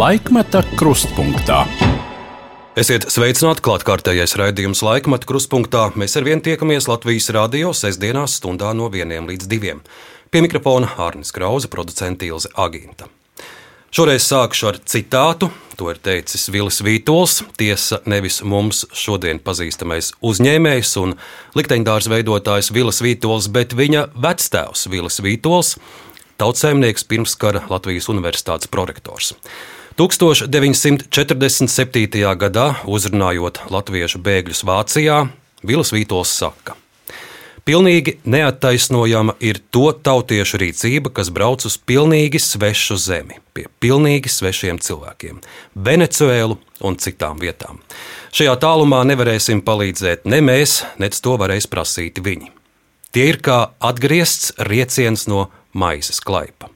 Laikmeta krustpunktā. Esiet sveicināti klātkārtējais raidījums laikmeta krustpunktā. Mēs ar vienu tiekamies Latvijas rādio sestdienās stundā no vieniem līdz diviem. Pie mikrofona Hārnis Krause, producents Ilze Agīnta. Šoreiz sākšu ar citātu. To ir teicis Vilis Vītols. Tiesa nevis mums šodien pazīstamais uzņēmējs un likteņdārs veidotājs Vilis Vītols, bet viņa vectēvs Vilis Vītols, tautsēmnieks pirmskara Latvijas Universitātes prorektors. 1947. gadā, uzrunājot latviešu bēgļus Vācijā, Vilis Vītols saka: Pilnīgi neattaisnojama ir to tautiešu rīcība, kas brauc uz pilnīgi svešu zemi, pie pilnīgi svešiem cilvēkiem, Venecuēlu un citām vietām. Šajā tālumā nevarēsim palīdzēt ne mēs, ne to varēs prasīt viņi. Tie ir kā atgriezts rieciens no maizes klaipa.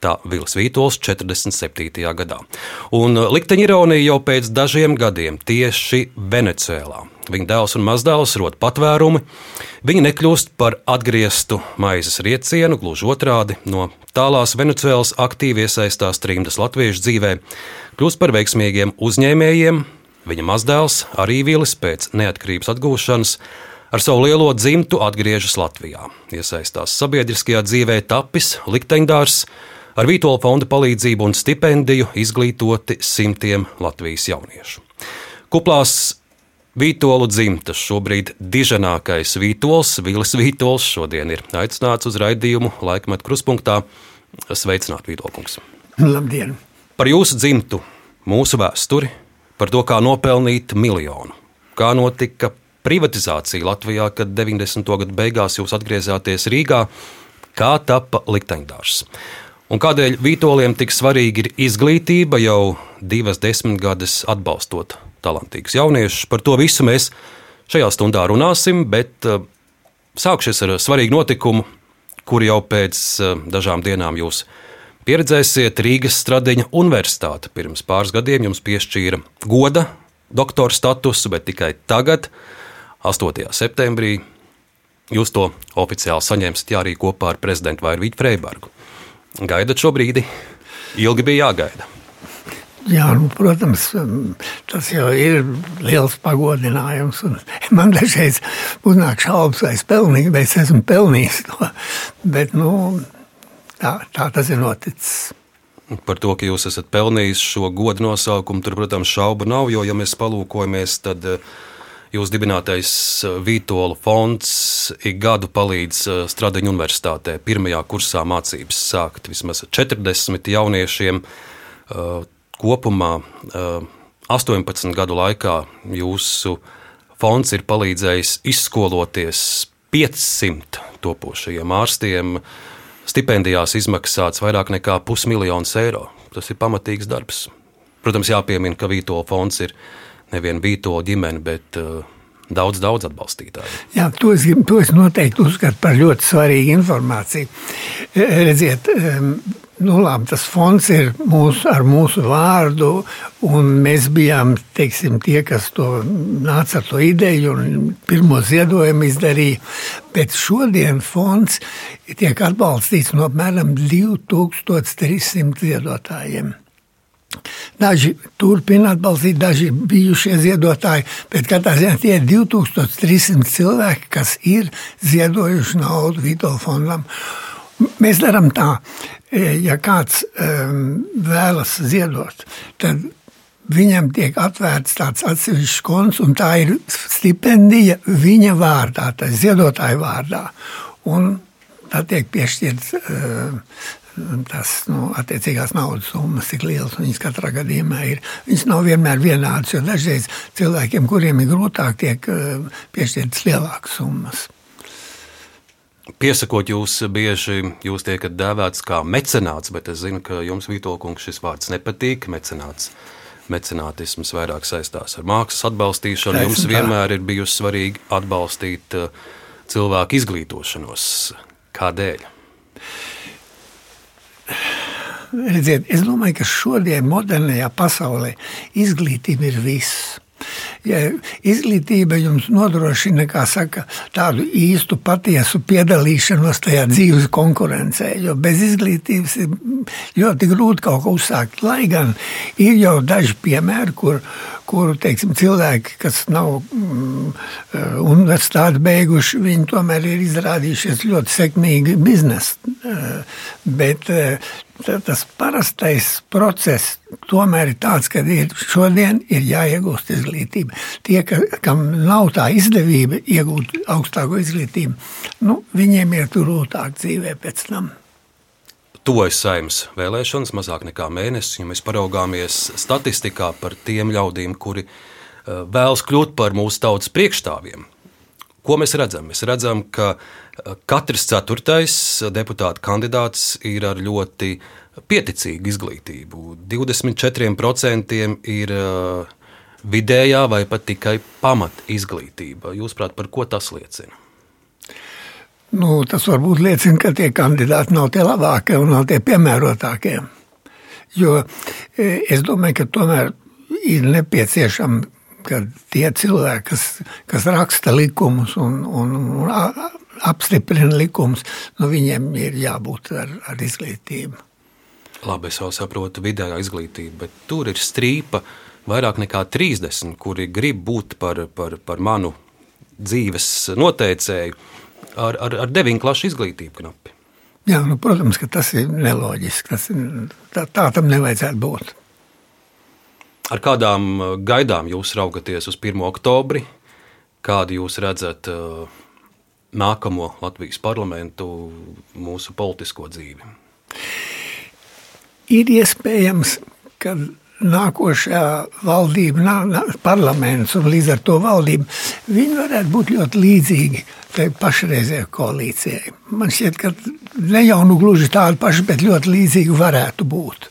Tā Vils Vītols 47. gadā. Un likteņa ironija jau pēc dažiem gadiem tieši Venecijā. Viņa dēls un mazdēls rod patvērumu. Viņi nekļūst par atgrieztu maizes riecienu, gluži otrādi. No tālās Venecijas aktīvi iesaistās trimdas latviešu dzīvē, kļūst par veiksmīgiem uzņēmējiem. Viņa mazdēls arī Vīlis pēc neatkarības atgūšanas ar savu lielo dzimtu atgriežas Latvijā. Iesaistās sabiedriskajā dzīvē, tapis likteņdārs Ar Vītola fonda palīdzību un stipendiju izglītoti simtiem Latvijas jauniešu. Kuplās Vītolu dzimtas šobrīd diženākais Vītols, Vīlis Vītols, šodien ir aicināts uz raidījumu laikmetu kruspunktā. Sveicināt, Vītolkungs! Labdien! Par jūsu dzimtu, mūsu vēsturi, par to, kā nopelnīt miljonu, kā notika privatizācija Latvijā, kad 90. gadu beigās jūs atgriezāties Rīgā, kā tapa likteņdārs. Un kādēļ Vītoliem tik svarīgi ir izglītība jau divas desmitgades atbalstot talantīgus jauniešus? Par to visu mēs šajā stundā runāsim, bet uh, sākšies ar svarīgu notikumu, kur jau pēc uh, dažām dienām jūs pieredzēsiet Rīgas Stradiņa Universitāte. Pirms pāris gadiem jums piešķīra goda doktora statusu, bet tikai tagad, 8. septembrī, jūs to oficiāli saņemsiet arī kopā ar prezidentu Vairvīdu Freibergu. Gaidat šo brīdi? Ilgi bija jāgaida. Jā, nu, protams, tas jau ir liels pagodinājums. Man dažreiz uznāk šaubas, vai es, pelnīju, vai es esmu pelnījis to. Bet nu, tā, tā tas ir noticis. Par to, ka jūs esat pelnījis šo godu nosaukumu, tur, protams, šaubu nav. Jo, ja mēs palūkojamies, tad uh, Jūsu dibinātais eh, Vītola fonds ik gadu palīdz eh, Stradiņu universitātē pirmajā kursā mācības sākt vismaz 40 jauniešiem. Eh, kopumā 18 gadu laikā jūsu fonds ir palīdzējis izskoloties 500 topošajiem ārstiem. Stipendijās izmaksāts vairāk nekā pusmiljons eiro. Tas ir pamatīgs darbs. Protams, jāpiemina, ka Vītola fonds ir nevienu Vīto ģimeni, bet uh, daudz, daudz atbalstītāju. Jā, to es, to es noteikti uzskatu par ļoti svarīgu informāciju. E, redziet, nu, labi, tas fonds ir mūsu, ar mūsu vārdu, un mēs bijām teiksim, tie, kas to nāca ar to ideju un pirmo ziedojumu izdarīja. Bet šodien fonds tiek atbalstīts no apmēram 2300 ziedotājiem. Daži turpina atbalstīt, daži bijušie ziedotāji, bet katrā ziņā tie ir 2300 cilvēki, kas ir ziedojuši naudu Vitola fondam. Mēs darām tā, e, ja kāds um, vēlas ziedot, tad viņam tiek atvērts tāds atsevišķs konts, un tā ir stipendija viņa vārdā, tā ziedotāja vārdā. Un tā tiek piešķirts uh, tas nu, attiecīgās naudas summas, cik lielas viņas katrā gadījumā ir. Viņas nav vienmēr vienādas, jo dažreiz cilvēkiem, kuriem ir grūtāk, tiek eh, piešķirtas lielākas summas. Piesakot jūs, bieži jūs tiekat dēvēts kā mecenāts, bet es zinu, ka jums, Vitoļkungs, šis vārds nepatīk. Mecenāts. Mecenātisms vairāk saistās ar mākslas atbalstīšanu. Jums vienmēr ir bijusi svarīgi atbalstīt eh, cilvēku izglītošanos. Kādēļ? Redziet, es domāju, ka šodien modernajā pasaulē izglītība ir viss. Ja izglītība jums nodrošina saka, tādu īstu, patiesu piedalīšanos tajā dzīves konkurencē, jo bez izglītības ir ļoti grūti kaut ko uzsākt. Lai gan ir jau daži piemēri, kur, kur teiksim, cilvēki, kas nav mm, universitāti beiguši, viņi tomēr ir izrādījušies ļoti sekmīgi biznesa. Bet tas parastais process tomēr ir tāds, ka ir šodien ir jāiegūst izglītība. Tie, ka, kam nav tā izdevība iegūt augstāko izglītību, nu, viņiem ir grūtāk dzīvē pēc tam. Tuvojas saimnes vēlēšanas mazāk nekā mēnesis, ja mēs paraugāmies statistikā par tiem ļaudīm, kuri eh, vēlas kļūt par mūsu tautas priekšstāvjiem. Ko mēs redzam? Mēs redzam, ka eh, katrs ceturtais deputāta kandidāts ir ar ļoti pieticīgu izglītību. 24% ir eh, vidējā vai pat tikai pamat izglītība. Jūsuprāt, par ko tas liecina? Nu, tas varbūt liecina, ka tie kandidāti nav tie labākie un nav tie piemērotākie. Jo eh, es domāju, ka tomēr ir nepieciešama ka tie cilvēki, kas, kas raksta likumus un, un, un apstiprina likumus, nu, viņiem ir jābūt ar, ar izglītību. Labi, es jau saprotu, vidējā izglītība, bet tur ir strīpa vairāk nekā 30, kuri grib būt par, par, par manu dzīves noteicēju ar, ar, ar 9 klašu izglītību knapi. Jā, nu, protams, ka tas ir neloģiski. Tas, tā, tā tam nevajadzētu būt. Ar kādām uh, gaidām jūs raugaties uz 1. oktobri? Kādu jūs redzat uh, nākamo Latvijas parlamentu, mūsu politisko dzīvi? Ir iespējams, ka nākošā valdība, nā, nā, parlaments un līdz ar to valdība, viņi varētu būt ļoti līdzīgi pašreizējai koalīcijai. Man šķiet, ka ne jau nu gluži tādi paši, bet ļoti līdzīgi varētu būt.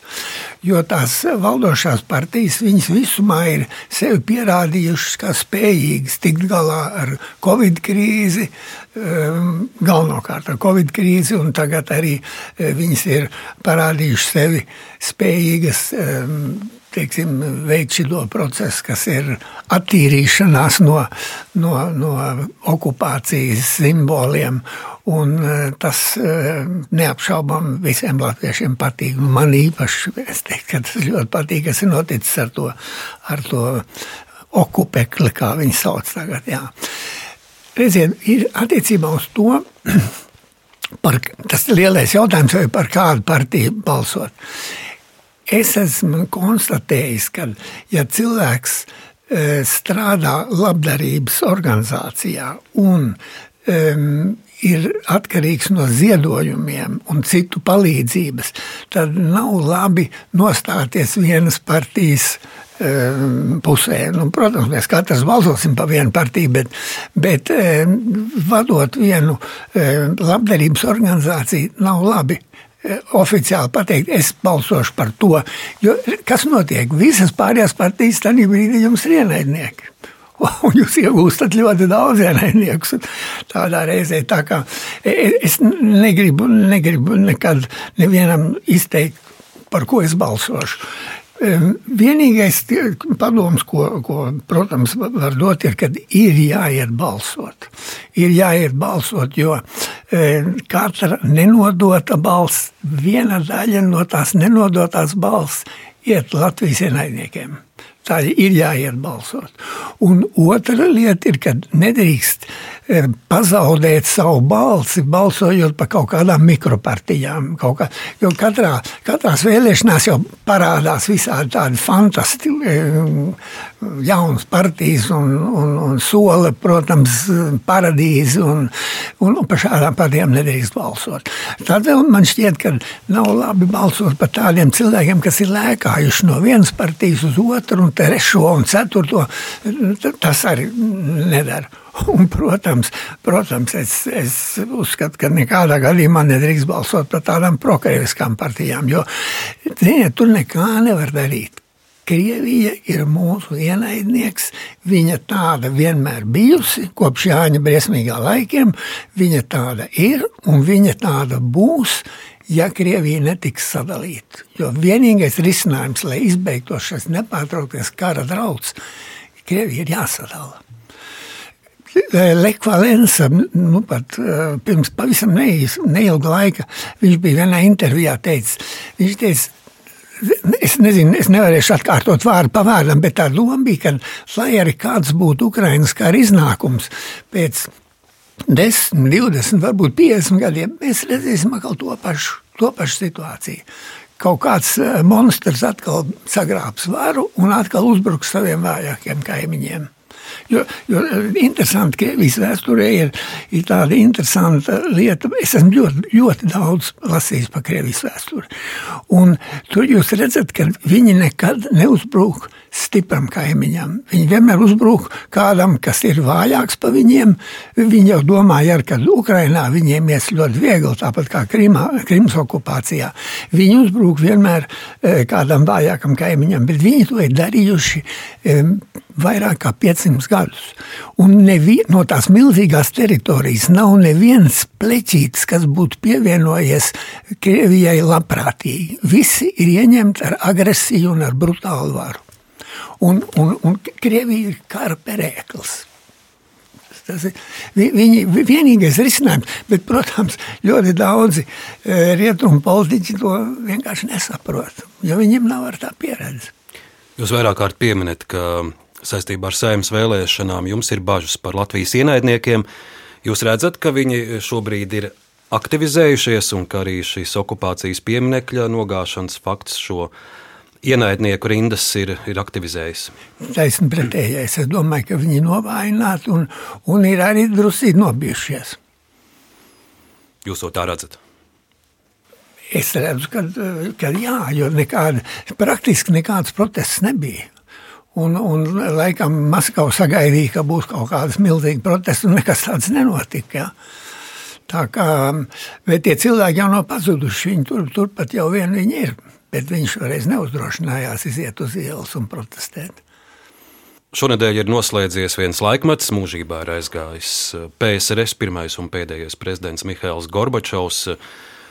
Jo tās valdošās partijas viņas visumā ir sevi pierādījušas kā spējīgas tikt galā ar Covid krīzi, um, galvenokārt ar Covid krīzi, un tagad arī uh, viņas ir parādījušas sevi spējīgas um, teiksim, veikt šo procesu, kas ir attīrīšanās no, no, no okupācijas simboliem. Un e, tas e, neapšaubām visiem latviešiem patīk. Man īpaši teiktu, ka tas ļoti patīk, kas ir noticis ar to, ar to okupekli, kā viņi sauc tagad. Jā. Redziet, ir attiecībā uz to, par, tas lielais jautājums, vai par kādu partiju balsot. Es esmu konstatējis, ka ja cilvēks e, strādā labdarības organizācijā un um, ir atkarīgs no ziedojumiem un citu palīdzības, tad nav labi nostāties vienas partijas um, pusē. Nu, protams, mēs katrs balsosim par vienu partiju, bet, bet um, vadot vienu um, labdarības organizāciju nav labi oficiāli pateikt, es balsošu par to. Jo kas notiek? Visas pārējās partijas tajā brīdī jums ir ienaidnieki. Un jūs iegūstat ļoti daudz ienaidniekus. Tādā reizē tā kā e, e, es negribu, negribu nekad nevienam izteikt, par ko es balsošu. Vienīgais padoms, ko, ko, protams, var dot, ir, kad ir jāiet balsot. Ir jāiet balsot, jo katra nenodota balss, viena daļa no tās nenodotās balss iet Latvijas ienaidniekiem. Tā ir jāiet balsot. Un otra lieta ir, ka nedrīkst pazaudēt savu balsi, balsojot par kaut kādām mikropartijām. Kaut kā, jo katrā, katrās vēlēšanās jau parādās visādi tādi fantastiski jaunas partijas un, un, un sola, protams, paradīze, un, un, un par šādām partijām nedrīkst balsot. Tādēļ man šķiet, ka nav labi balsot par tādiem cilvēkiem, kas ir lēkājuši no vienas partijas uz otru, un trešo un ceturto. Tas arī nedara. Un, protams, protams es, es uzskatu, ka nekādā gadījumā nedrīkst balsot par tādām prokrieviskām partijām, jo ziniet, tur nekā nevar darīt. Krievija ir mūsu ienaidnieks. Viņa tāda vienmēr bijusi, kopš Jāņa briesmīgā laikiem. Viņa tāda ir un viņa tāda būs, ja Krievija netiks sadalīta. Jo vienīgais risinājums, lai izbeigtos šis nepārtrauktais kara draudz, Krievija ir jāsadala. Lekvalens, nu, pat pirms pavisam neilga laika, viņš bija vienā intervijā teicis, viņš teica, Es nezinu, es nevarēšu atkārtot vārdu pa vārdam, bet tā doma bija, ka, lai arī kāds būtu Ukraiņas kara iznākums pēc 10, 20, varbūt 50 gadiem, mēs redzēsim atkal to pašu, to pašu situāciju. Kaut kāds monstrs atkal sagrābs varu un atkal uzbruks saviem vājākiem kaimiņiem. Jo, jo interesanti, ka Krievijas vēsturē ir, ir tāda interesanta lieta. Es esmu ļoti, ļoti daudz lasījis par Krievijas vēsturi. Un tur jūs redzat, ka viņi nekad neuzbrūk stipram kaimiņam. Viņi vienmēr uzbrūk kādam, kas ir vājāks par viņiem. Viņi jau domāja, ka Ukrainā viņiem ies ļoti viegli, tāpat kā Krimā, Krimas okupācijā. Viņi uzbrūk vienmēr eh, kādam vājākam kaimiņam, bet viņi to ir darījuši vairāk kā 500 gadus. Un nevi, no tās milzīgās teritorijas nav neviens pleķītis, kas būtu pievienojies Krievijai labprātīgi. Visi ir ieņemti ar agresiju un ar brutālu varu. Un, un, un Krievija ir kara perēklis. Tas ir viņi, vienīgais risinājums, bet, protams, ļoti daudzi e, rietumu politiķi to vienkārši nesaprot, jo viņiem nav ar tā pieredze. Jūs vairāk kārt pieminat, ka saistībā ar saimnes vēlēšanām jums ir bažas par Latvijas ienaidniekiem. Jūs redzat, ka viņi šobrīd ir aktivizējušies un ka arī šīs okupācijas pieminekļa nogāšanas fakts šo ienaidnieku rindas ir, ir aktivizējis. Taisnība pretējais. Es domāju, ka viņi novājināti un, un ir arī drusīgi nobijušies. Jūs to tā redzat? Es redzu, ka, ka jā, jo nekāda, praktiski nekādas protests nebija. Un, un laikam Maskava sagaidīja, ka būs kaut kādas milzīgas protestas, un nekas tāds nenotika. Ja. Tā kā, tie cilvēki jau nav pazuduši, viņi tur, turpat jau vien viņi ir, bet viņš šoreiz neuzdrošinājās iziet uz ielas un protestēt. Šonadēļ ir noslēdzies viens laikmets, mūžībā ir aizgājis PSRS pirmais un pēdējais prezidents Mihails Gorbačovs.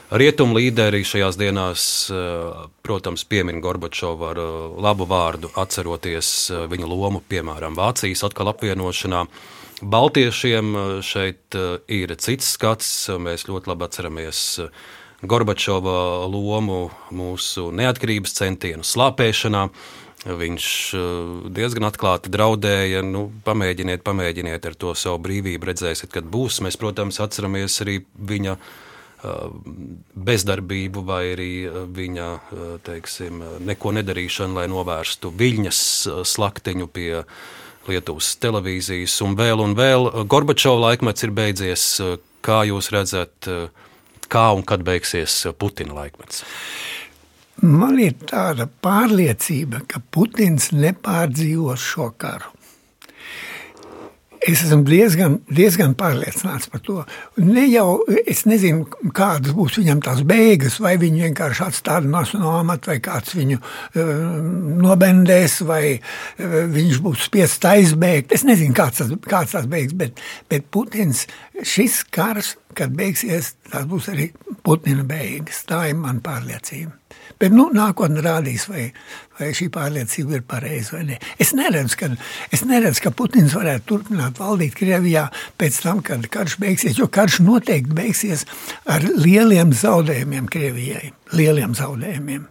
Rietumu līderi šajās dienās, eh, protams, piemin Gorbačovu ar eh, labu vārdu, atceroties eh, viņa lomu, piemēram, Vācijas atkal apvienošanā. Baltiešiem šeit ir cits skats. Mēs ļoti labi atceramies Gorbačova lomu mūsu neatkarības centienu slāpēšanā. Viņš diezgan atklāti draudēja, nu, pamēģiniet, pamēģiniet ar to savu brīvību, redzēsiet, kad būs. Mēs, protams, atceramies arī viņa bezdarbību vai arī viņa teiksim, neko nedarīšanu, lai novērstu viļņas slaktiņu pie Lietuvas televīzijas un vēl un vēl. Gorbačova laikmets ir beidzies. Kā jūs redzat, kā un kad beigsies Putina laikmets? Man ir tāda pārliecība, ka Putins nepārdzīvos šo karu. Es esmu diezgan, diezgan pārliecināts par to. Ne jau es nezinu, kādas būs viņam tās beigas, vai viņi vienkārši atstās no amata, vai kāds viņu uh, nobendēs, vai uh, viņš būs spiests aizbēgt. Es nezinu, kāds tas, kāds tas beigas, bet, bet Putins šis kars, kad beigsies, tas būs arī Putina beigas. Tā ir man pārliecība. Bet nu, nākotnē rādīs, vai, vai šī pārliecība ir pareiza vai nē. Es neredzu, ka, es neredzu, ka Putins varētu turpināt valdīt Krievijā pēc tam, kad karš beigsies. Jo karš noteikti beigsies ar lieliem zaudējumiem Krievijai. Lieliem zaudējumiem.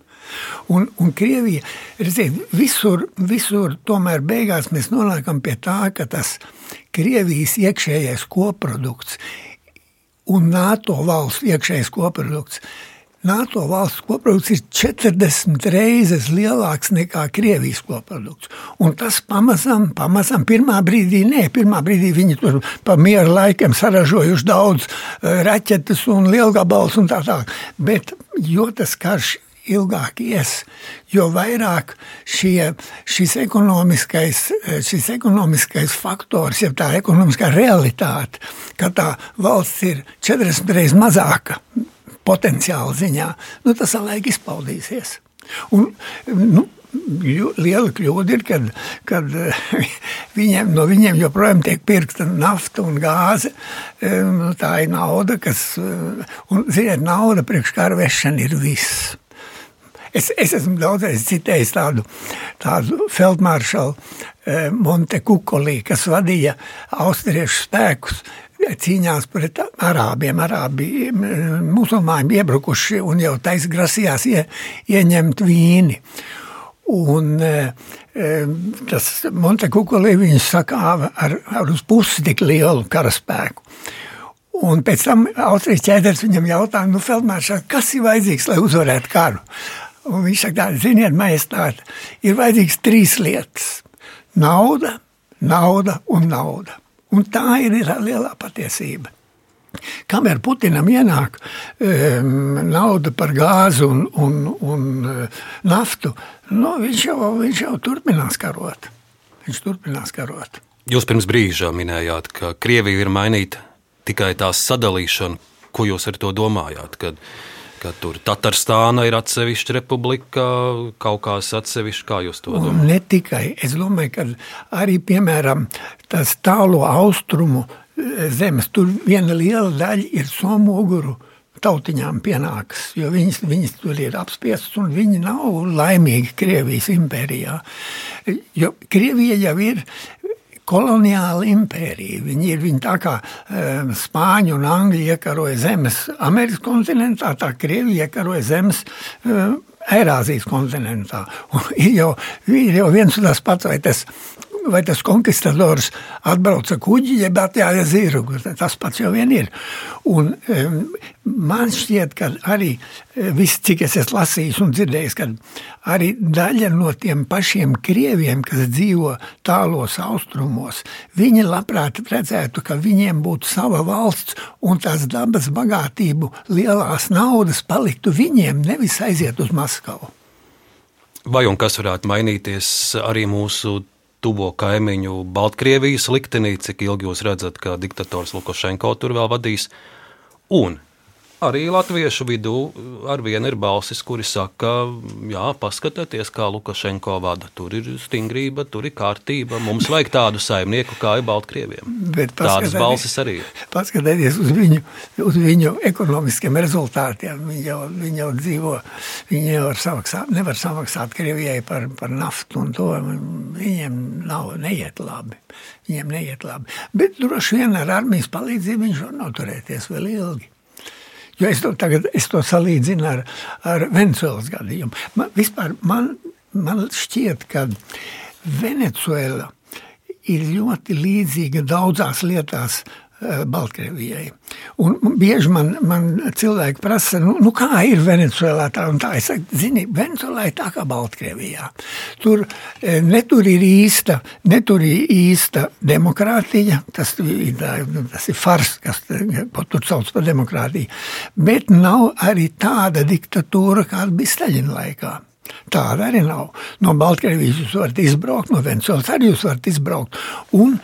Un, un Krievija, redziet, visur, visur tomēr beigās mēs nonākam pie tā, ka tas Krievijas iekšējais koprodukts un NATO valsts iekšējais koprodukts NATO valsts koprodukts ir 40 reizes lielāks nekā Krievijas koprodukts. Un tas pamazām, pamazām, pirmā brīdī, nē, pirmā brīdī viņi tur pa miera laikiem saražojuši daudz uh, raķetes un lielgabals un tā tālāk. Bet jo tas karš ilgāk ies, jo vairāk šie, šis, ekonomiskais, eh, šis ekonomiskais faktors, ja tā ekonomiskā realitāte, ka tā valsts ir 40 reizes mazāka potenciāla ziņā, nu, tas laik izpaudīsies. Un, nu, liela kļūda ir, kad, kad viņiem, no viņiem joprojām tiek pirkta nafta un gāze. Nu, tā ir nauda, kas, un, ziniet, nauda priekš kara vešana ir viss. Es, es esmu daudzreiz citējis tādu, tādu feldmaršalu eh, Monte Kukolī, kas vadīja austriešu spēkus cīņās pret arābiem. Arābi musulmaņi iebrukuši un jau taisa grasījās ie, ieņemt vīni. Un e, tas Montekukuli viņš sakāva ar, ar uz pusi tik lielu karaspēku. Un pēc tam Austrijas ķēders viņam jautāja, nu, Feldmāršā, kas ir vajadzīgs, lai uzvarētu karu? Un viņš saka, ziniet, majestāte, ir vajadzīgs trīs lietas - nauda, nauda un nauda. Un tā ir, ir lielā patiesība. Kamēr Putinam ienāk um, nauda par gāzi un, un, un uh, naftu, nu, viņš, jau, viņš jau turpinās karot. Viņš turpinās karot. Jūs pirms brīža minējāt, ka Krievija ir mainīta tikai tās sadalīšana. Ko jūs ar to domājāt? Kad, ka tur Tatārstāna ir atsevišķa republika, kaut kāds atsevišķs, kā jūs to domājat? Ne tikai. Es domāju, ka arī, piemēram, tas tālo austrumu zemes. Tur viena liela daļa ir somoguru tautiņām pienākas, jo viņas, viņas tur ir apspiestas un viņi nav laimīgi Krievijas impērijā. Jo Krievija jau ir koloniāla impērija. Viņi ir viņi tā kā um, Spāņi un Angļi iekaroja zemes Amerikas kontinentā, tā Krievija iekaroja zemes um, Eirāzijas kontinentā. Un ir jau, ir jau viens un tas pats, vai tas vai tas konkistadors atbrauca kuģi, jeb atjāja zirgu. Tas pats jau vien ir. Un man šķiet, ka arī e, viss, cik es esmu lasījis un dzirdējis, ka arī daļa no tiem pašiem krieviem, kas dzīvo tālos austrumos, viņi labprāt redzētu, ka viņiem būtu sava valsts un tās dabas bagātību lielās naudas paliktu viņiem, nevis aiziet uz Maskavu. Vai un kas varētu mainīties arī mūsu tuvo kaimiņu Baltkrievijas liktenī, cik ilgi jūs redzat, ka diktators Lukašenko tur vēl vadīs. Un arī latviešu vidū ar vienu ir balsis, kuri saka, jā, paskatieties, kā Lukašenko vada. Tur ir stingrība, tur ir kārtība. Mums vajag tādu saimnieku kā ir Baltkrieviem. Tādas balsis arī ir. Paskatieties uz viņu, uz viņu ekonomiskiem rezultātiem. Viņi jau, viņi jau dzīvo, viņi jau samaksāt, nevar samaksāt Krievijai par, par naftu un to. Viņiem nav, neiet labi. Viņiem neiet labi. Bet droši vien ar armijas palīdzību viņš var noturēties vēl ilgi. Jo es to, tagad, es to salīdzinu ar, ar Venecuēlas gadījumu. Man, vispār man, man šķiet, ka Venecuēla ir ļoti līdzīga daudzās lietās Eh, Baltkrievijai. Un bieži man, man cilvēki prasa, nu, nu kā ir Venecijā tā un tā. Es saku, zini, Venecijā ir tā kā Baltkrievijā. Tur eh, netur ir īsta, netur ir īsta demokrātija, tas, tas ir fars, kas ko tur sauc par demokrātiju, bet nav arī tāda diktatūra, kāda bija Staļina laikā. Tāda arī nav. No Baltkrievijas jūs varat izbraukt, no Venecijas arī jūs varat izbraukt. Un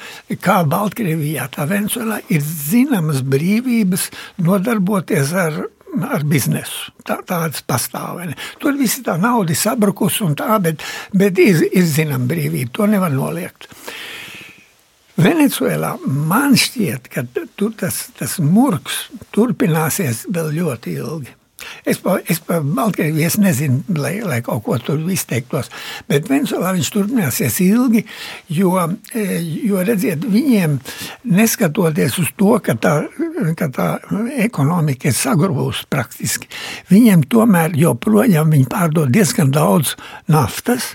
kā Baltkrievijā, tā Venecijā ir zināmas brīvības nodarboties ar ar biznesu. Tā, tādas pastāv. Tur viss tā nauda ir sabrukusi un tā, bet, bet ir, ir zināma brīvība. To nevar noliegt. Venecijā man šķiet, ka tur tas, tas murgs turpināsies vēl ļoti ilgi. Es par, es par Baltkrieviju es nezinu, lai, lai kaut ko tur izteiktos, bet Venezuelā viņš turpināsies ilgi, jo, e, jo redziet, viņiem neskatoties uz to, ka tā, ka tā ekonomika ir sagrūvusi praktiski, viņiem tomēr joprojām viņi pārdod diezgan daudz naftas,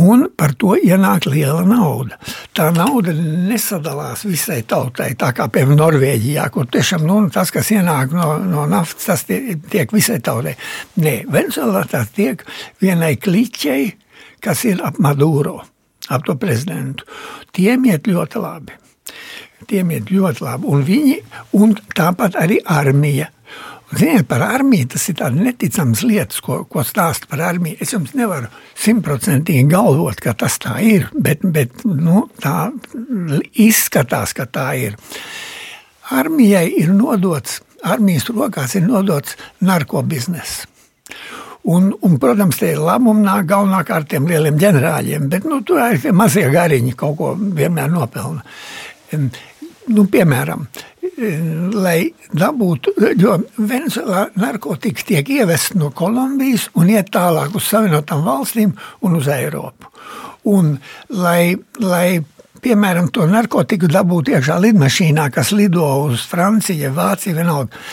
un par to ienāk liela nauda. Tā nauda nesadalās visai tautai, tā kā piemēram Norvēģijā, kur tiešām nu, tas, kas ienāk no, no naftas, tas tiek, tiek visai tautai. Nē, Venezuelā tas tiek vienai kliķei, kas ir ap Maduro, ap to prezidentu. Tiem iet ļoti labi. Tiem iet ļoti labi. Un viņi, un tāpat arī armija. Ziniet, par armiju tas ir tāds neticams lietas, ko, ko stāsta par armiju. Es jums nevaru simtprocentīgi galvot, ka tas tā ir, bet, bet nu, tā izskatās, ka tā ir. Armijai ir nodots, armijas rokās ir nodots narkobizness. Un, un, protams, tie labumi nāk galvenokārt tiem lieliem ģenerāļiem, bet nu, tur arī mazie gariņi kaut ko vienmēr nopelna. Nu, piemēram, lai dabūtu, jo Venezuelā narkotika tiek ievest no Kolumbijas un iet tālāk uz Savienotām valstīm un uz Eiropu. Un, lai, lai piemēram, to narkotiku dabūtu iekšā lidmašīnā, kas lido uz Franciju, Vāciju, vienalga.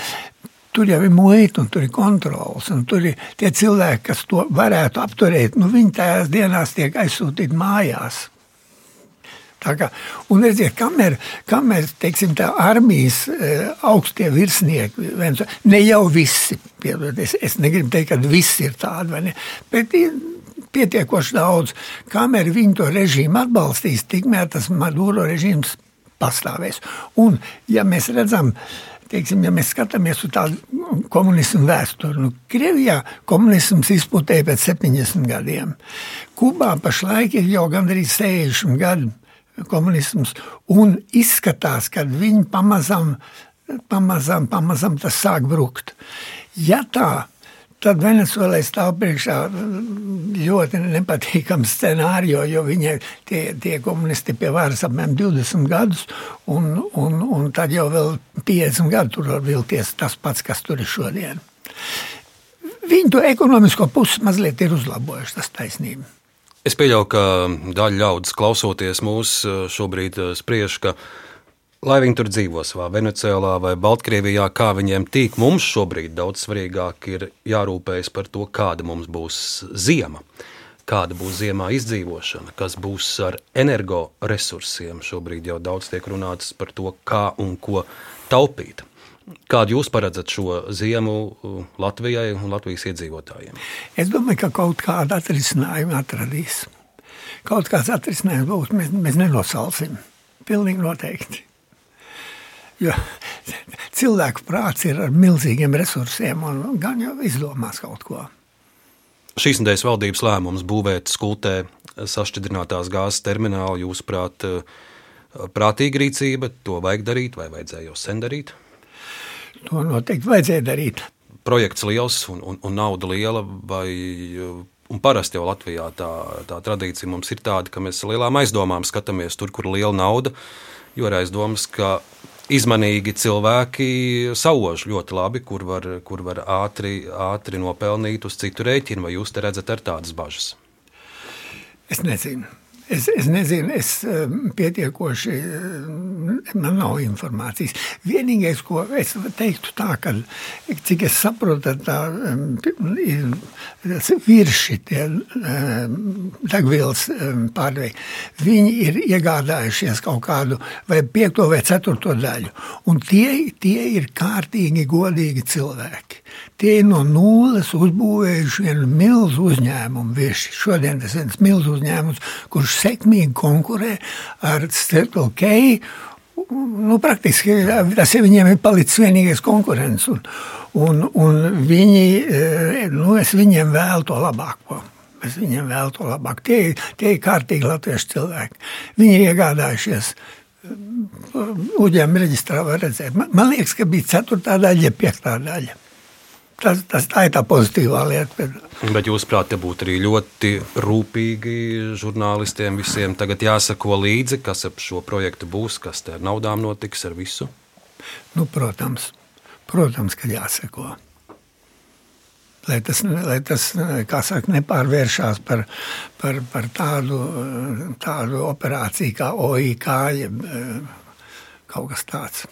Tur jau ir muita un tur ir kontrols. Tur ir tie cilvēki, kas to varētu apturēt. Nu, viņi tajās dienās tiek aizsūtīti mājās. Kā, un redziet, kamēr, kamēr teiksim, tā armijas e, augstie virsnieki, ne jau visi, piedodies, es negribu teikt, ka visi ir tādi, ne, bet pietiekoši daudz, kamēr viņi to režīmu atbalstīs, tikmēr tas Maduro režīms pastāvēs. Un, ja mēs redzam, teiksim, ja mēs skatāmies uz tādu komunismu vēsturi, nu, Krievijā komunisms izputēja pēc 70 gadiem. Kubā pašlaik ir jau gandrīz 60 gadi komunisms, un izskatās, ka viņi pamazām, pamazām, pamazām tas sāk brukt. Ja tā, tad Venezuelai stāv priekšā ļoti nepatīkams scenārijs, jo viņi tie, tie komunisti pie varas apmēram 20 gadus, un, un, un tad jau vēl 50 gadu tur var vilties tas pats, kas tur ir šodien. Viņi to ekonomisko pusi mazliet ir uzlabojuši, tas taisnība. Es pieļauju, ka daļa ļaudis klausoties mūs šobrīd spriež, ka, lai viņi tur dzīvo savā Venecijā vai Baltkrievijā, kā viņiem tīk, mums šobrīd daudz svarīgāk ir jārūpējas par to, kāda mums būs ziema. Kāda būs ziemā izdzīvošana, kas būs ar energoresursiem. Šobrīd jau daudz tiek runāts par to, kā un ko taupīt. Kādu jūs paredzat šo ziemu uh, Latvijai un Latvijas iedzīvotājiem? Es domāju, ka kaut kādu atrisinājumu atradīs. Kaut kāds atrisinājums būs, mēs, mēs nenosalsim. Pilnīgi noteikti. Jo cilvēku prāts ir ar milzīgiem resursiem un gan jau izdomās kaut ko. Šīs nedēļas valdības lēmums būvēt skultē sašķidrinātās gāzes terminālu, jūsuprāt, uh, prātīga rīcība, to vajag darīt vai vajadzēja jau sen darīt? To noteikti vajadzēja darīt. Projekts liels un, un, un nauda liela, vai Un parasti jau Latvijā tā, tā tradīcija mums ir tāda, ka mēs lielām aizdomām skatāmies tur, kur ir liela nauda. Jo ir aizdomas, ka izmanīgi cilvēki sauž ļoti labi, kur var, kur var ātri, ātri nopelnīt uz citu rēķinu. Vai jūs te redzat ar tādas bažas? Es nezinu. Es, es nezinu, es ehm, pietiekoši, ehm, man nav informācijas. Vienīgais, ko es teiktu, tā, ka, cik es saprotu, tā ehm, ir virši tie degvielas pārdevēji. Viņi ir iegādājušies kaut kādu vai piekto vai ceturto daļu, un tie, tie ir kārtīgi, godīgi cilvēki. Tie ir no nulles uzbūvējuši vienu milzu uzņēmumu. Vieši. Šodien tas ir viens milzu uzņēmums, kurš sekmīgi konkurē ar Circle K. Nu, praktiski tas ir viņiem ir palicis vienīgais konkurents. Un, un, un viņi, eh, nu, es viņiem vēlu to labāko. Es viņiem vēlu to labāk. Tie, tie ir kārtīgi latviešu cilvēki. Viņi ir iegādājušies uzņēmuma reģistrā, var redzēt. Man, man liekas, ka bija ceturtā daļa, ja piektā daļa. Tas, tas, tā ir tā pozitīvā lieta. Bet jūs, prāt, te būtu arī ļoti rūpīgi žurnālistiem visiem tagad jāsako līdzi, kas ap šo projektu būs, kas te ar naudām notiks, ar visu? Nu, protams, protams, ka jāsako. Lai tas, lai tas saka, nepārvēršās par, par, par tādu, tādu operāciju kā OIK, jeb kaut kas tāds.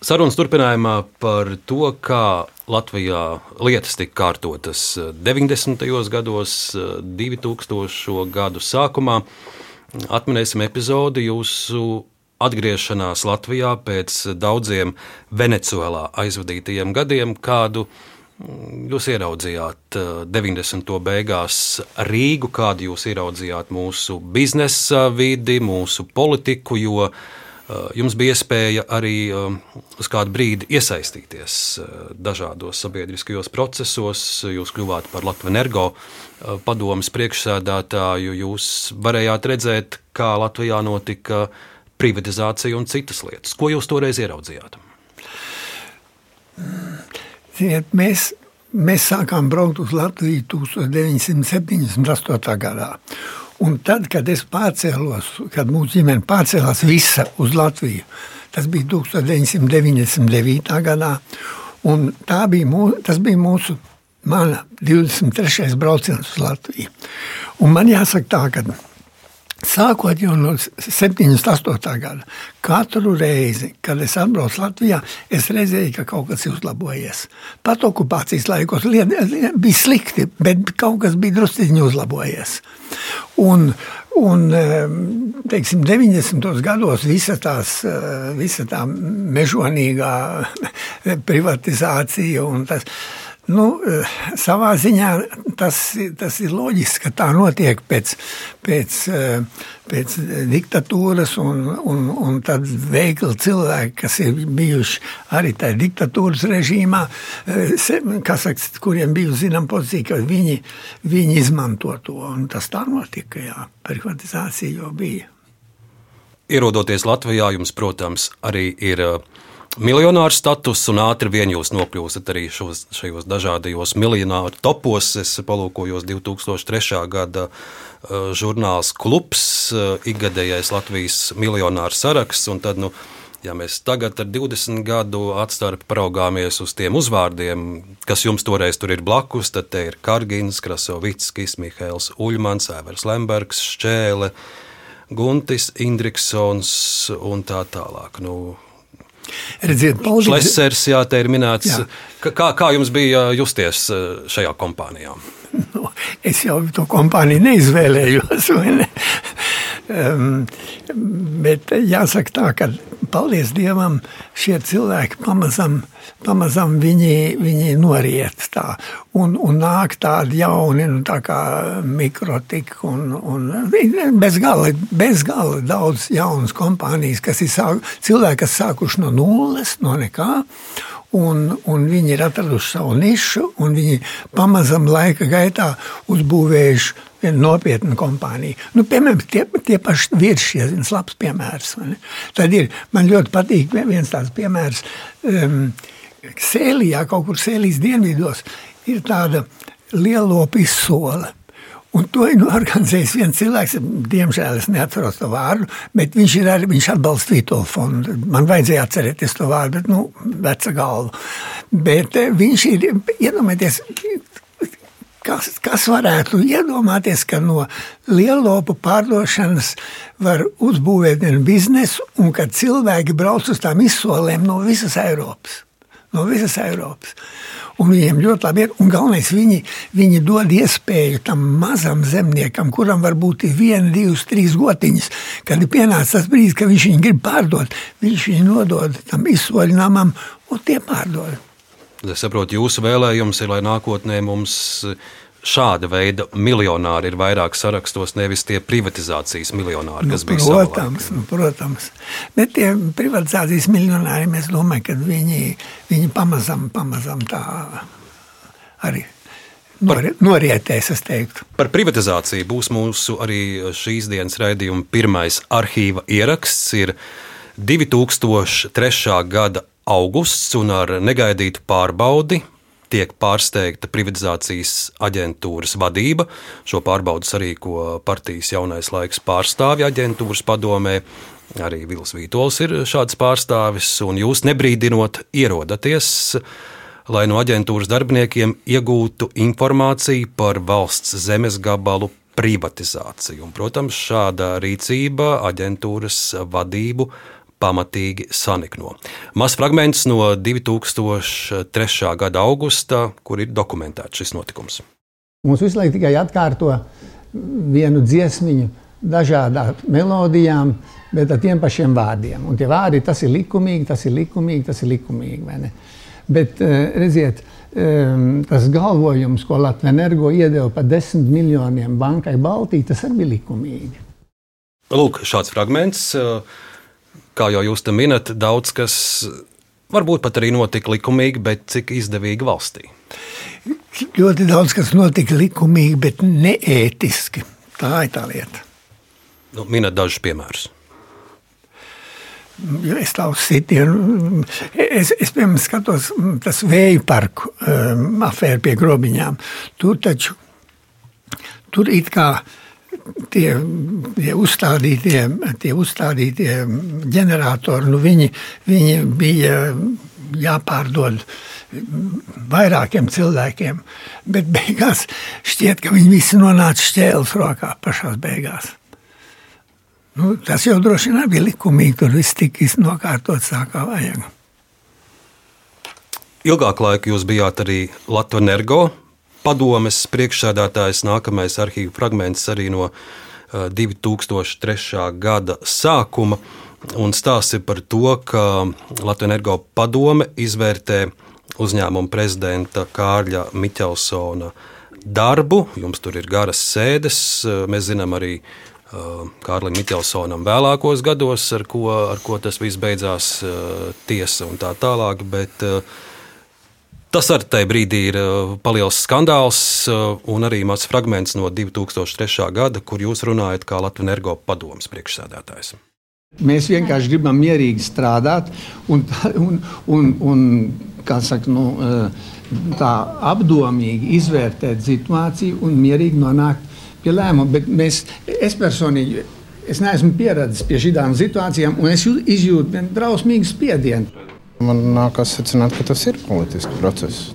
Sarunas turpinājumā par to, kā Latvijā lietas tika kārtotas 90. gados, 2000. gadu sākumā. Atminēsim epizodi jūsu atgriešanās Latvijā pēc daudziem Venecijā aizvadītajiem gadiem, kādu jūs ieraudzījāt 90. beigās Rīgu, kādu jūs ieraudzījāt mūsu biznesa vidi, mūsu politiku, jo Eh, jums bija iespēja arī eh, uz kādu brīdi iesaistīties eh, dažādos sabiedriskajos procesos. Jūs kļuvāt par Latvijas energo padomus priekšsēdētāju. Jūs varējāt redzēt, kā Latvijā notika privatizācija un citas lietas. Ko jūs toreiz ieraudzījāt? Ziniet, mēs, mēs sākām braukt uz Latviju 1978. gadā. Un tad, kad es pārcēlos, kad mūsu ģimene pārcēlās visa uz Latviju, Tas bija 1999. gadā. Tā bija, mū, tas bija mūsu mana 23. brauciens uz Latviju. Un man jāsaka tā, ka Sākot no 78. gada, katru reizi, kad es atbraucu Latvijā, es redzēju, ka kaut kas ir uzlabojies. Pat okupācijas laikos bija slikti, bet kaut kas bija drusciņi uzlabojies. Un, un teiksim, 90. gados visa, tās, visa tā mežonīgā privatizācija un tas Nu, eh, savā ziņā tas, tas ir loģiski, ka tā notiek pēc, pēc, eh, pēc diktatūras, un, un, un tad veikli cilvēki, kas ir bijuši arī tajā diktatūras režīmā, eh, saka, kuriem bija zināma pozīcija, ka viņi, viņi izmanto to. Tas tā notika, jā, privatizācija jau bija. Ierodoties Latvijā, jums, protams, arī ir miljonāru status, un ātri vien jūs nokļūstat arī šos, šajos dažādajos miljonāru topos. Es palūkojos 2003. gada uh, žurnāls Klubs, uh, ikgadējais Latvijas miljonāru saraksts. Tad, nu, ja mēs tagad ar 20 gadu atstarpi paraugāmies uz tiem uzvārdiem, kas jums toreiz tur ir blakus, tad te ir Kargins, Krasovickis, Mihails Uļmans, Evers Lembergs, Šķēle, Guntis, Indriksons un tā tālāk. Nu, Redziet, Šlesers, jā, te ir minēts. Jā. Kā, kā jums bija justies eh, šajā kompānijā? Nu, es jau to kompāniju neizvēlējos. Ne? Um, bet jāsaka tā, ka paldies Dievam, šie cilvēki pamazam, pamazam viņi, viņi noriet tā. Un, un nāk tādi jauni, nu, tā kā mikrotika un, un bezgala, bezgala daudz jaunas kompānijas, kas ir sāk, cilvēki, kas sākuši no nulles, no nekā. Un, un viņi ir atraduši savu nišu, un viņi pamazam laika gaitā uzbūvējuši viena nopietna kompānija. Nu, piemēram, tie, tie paši virsmas, labs piemērs. Tad ir, man ļoti patīk viens tāds piemērs. Um, Sēlijā, kaut kur Sēlijas dienvidos, ir tāda liela izsole. Un to ir organizējis viens cilvēks, diemžēl es neatceros to vārdu, bet viņš, ir arī, viņš atbalsta Vitola fondu. Man vajadzēja atcerēties to vārdu, bet, nu, veca galva. Bet eh, viņš ir, iedomājieties, Kas, kas varētu iedomāties, ka no lielopu pārdošanas var uzbūvēt vienu biznesu, un ka cilvēki brauc uz tām izsolēm no visas Eiropas. No visas Eiropas. Un viņiem ļoti labi ir. Un galvenais, viņi, viņi dod iespēju tam mazam zemniekam, kuram varbūt ir viena, divas, trīs gotiņas. Kad ir pienācis tas brīdis, kad viņš viņu grib pārdot, viņš viņu nodod tam izsoļinājumam, un tie pārdod. Es saprotu, jūsu vēlējums ir, lai nākotnē mums šāda veida miljonāri ir vairāk sarakstos, nevis tie privatizācijas miljonāri, kas nu, bija protams, nu, protams. Bet tie privatizācijas miljonāri, mēs domājam, ka viņi, viņi pamazam, pamazam tā arī. Par, norietēs, es teiktu. Par privatizāciju būs mūsu arī šīs dienas raidījuma pirmais arhīva ieraksts. Ir 2003. gada augusts un ar negaidītu pārbaudi tiek pārsteigta privatizācijas aģentūras vadība. Šo pārbaudu sarīko partijas jaunais laiks pārstāvja aģentūras padomē. Arī Vils Vītols ir šāds pārstāvis, un jūs nebrīdinot ierodaties, lai no aģentūras darbiniekiem iegūtu informāciju par valsts zemes gabalu privatizāciju. Un, protams, šāda rīcība aģentūras vadību pamatīgi sanikno. Mazs fragments no 2003. gada augusta, kur ir dokumentēts šis notikums. Mums visu laiku tikai atkārto vienu dziesmiņu, dažādām melodijām, bet ar tiem pašiem vārdiem. Un tie vārdi, tas ir likumīgi, tas ir likumīgi, tas ir likumīgi. Bet eh, redziet, ehm, tas galvojums, ko Latvijas energo iedeva par desmit miljoniem bankai Baltijai, tas arī bija likumīgi. Lūk, šāds fragments. Uh, kā jau jūs te minat, daudz kas varbūt pat arī notika likumīgi, bet cik izdevīgi valstī? Ļoti daudz kas notika likumīgi, bet neētiski. Tā ir tā lieta. Nu, minēt dažus piemērus. Es tādu sitienu, es, es piemēram skatos tas vēju parku um, afēru pie grobiņām. Tur taču, tur it kā tie, tie, uzstādītie, tie uzstādītie ģeneratori, nu viņi, viņi bija jāpārdod vairākiem cilvēkiem, bet beigās šķiet, ka viņi visi nonāca šķēles rokā pašās beigās. Nu, tas jau droši vien bija likumīgi, tur viss tika nokārtots tā, kā vajag. Ilgāku laiku jūs bijāt arī Latvijas energo padomes priekšsēdētājs. Nākamais arhīvu fragments arī no 2003. Eh, gada sākuma. Un stāsts ir par to, ka Latvijas energo padome izvērtē uzņēmuma prezidenta Kārļa Miķelsona darbu. Jums tur ir garas sēdes. Mēs zinām arī uh, Kārlim Miķelsonam vēlākos gados, ar ko, ar ko tas viss beidzās, tiesa un tā tālāk. Bet, uh, Tas arī tajā brīdī ir paliels skandāls un arī mazs fragments no 2003. gada, kur jūs runājat kā Latvijas energo padomas priekšsēdētājs. Mēs vienkārši gribam mierīgi strādāt un, un, un, un saka, nu, tā apdomīgi izvērtēt situāciju un mierīgi nonākt pie lēmuma. Bet mēs, es personīgi es neesmu pieradis pie šādām situācijām, un es izjūtu drausmīgu spiedienu. Man nākas secināt, ka tas ir politisks process.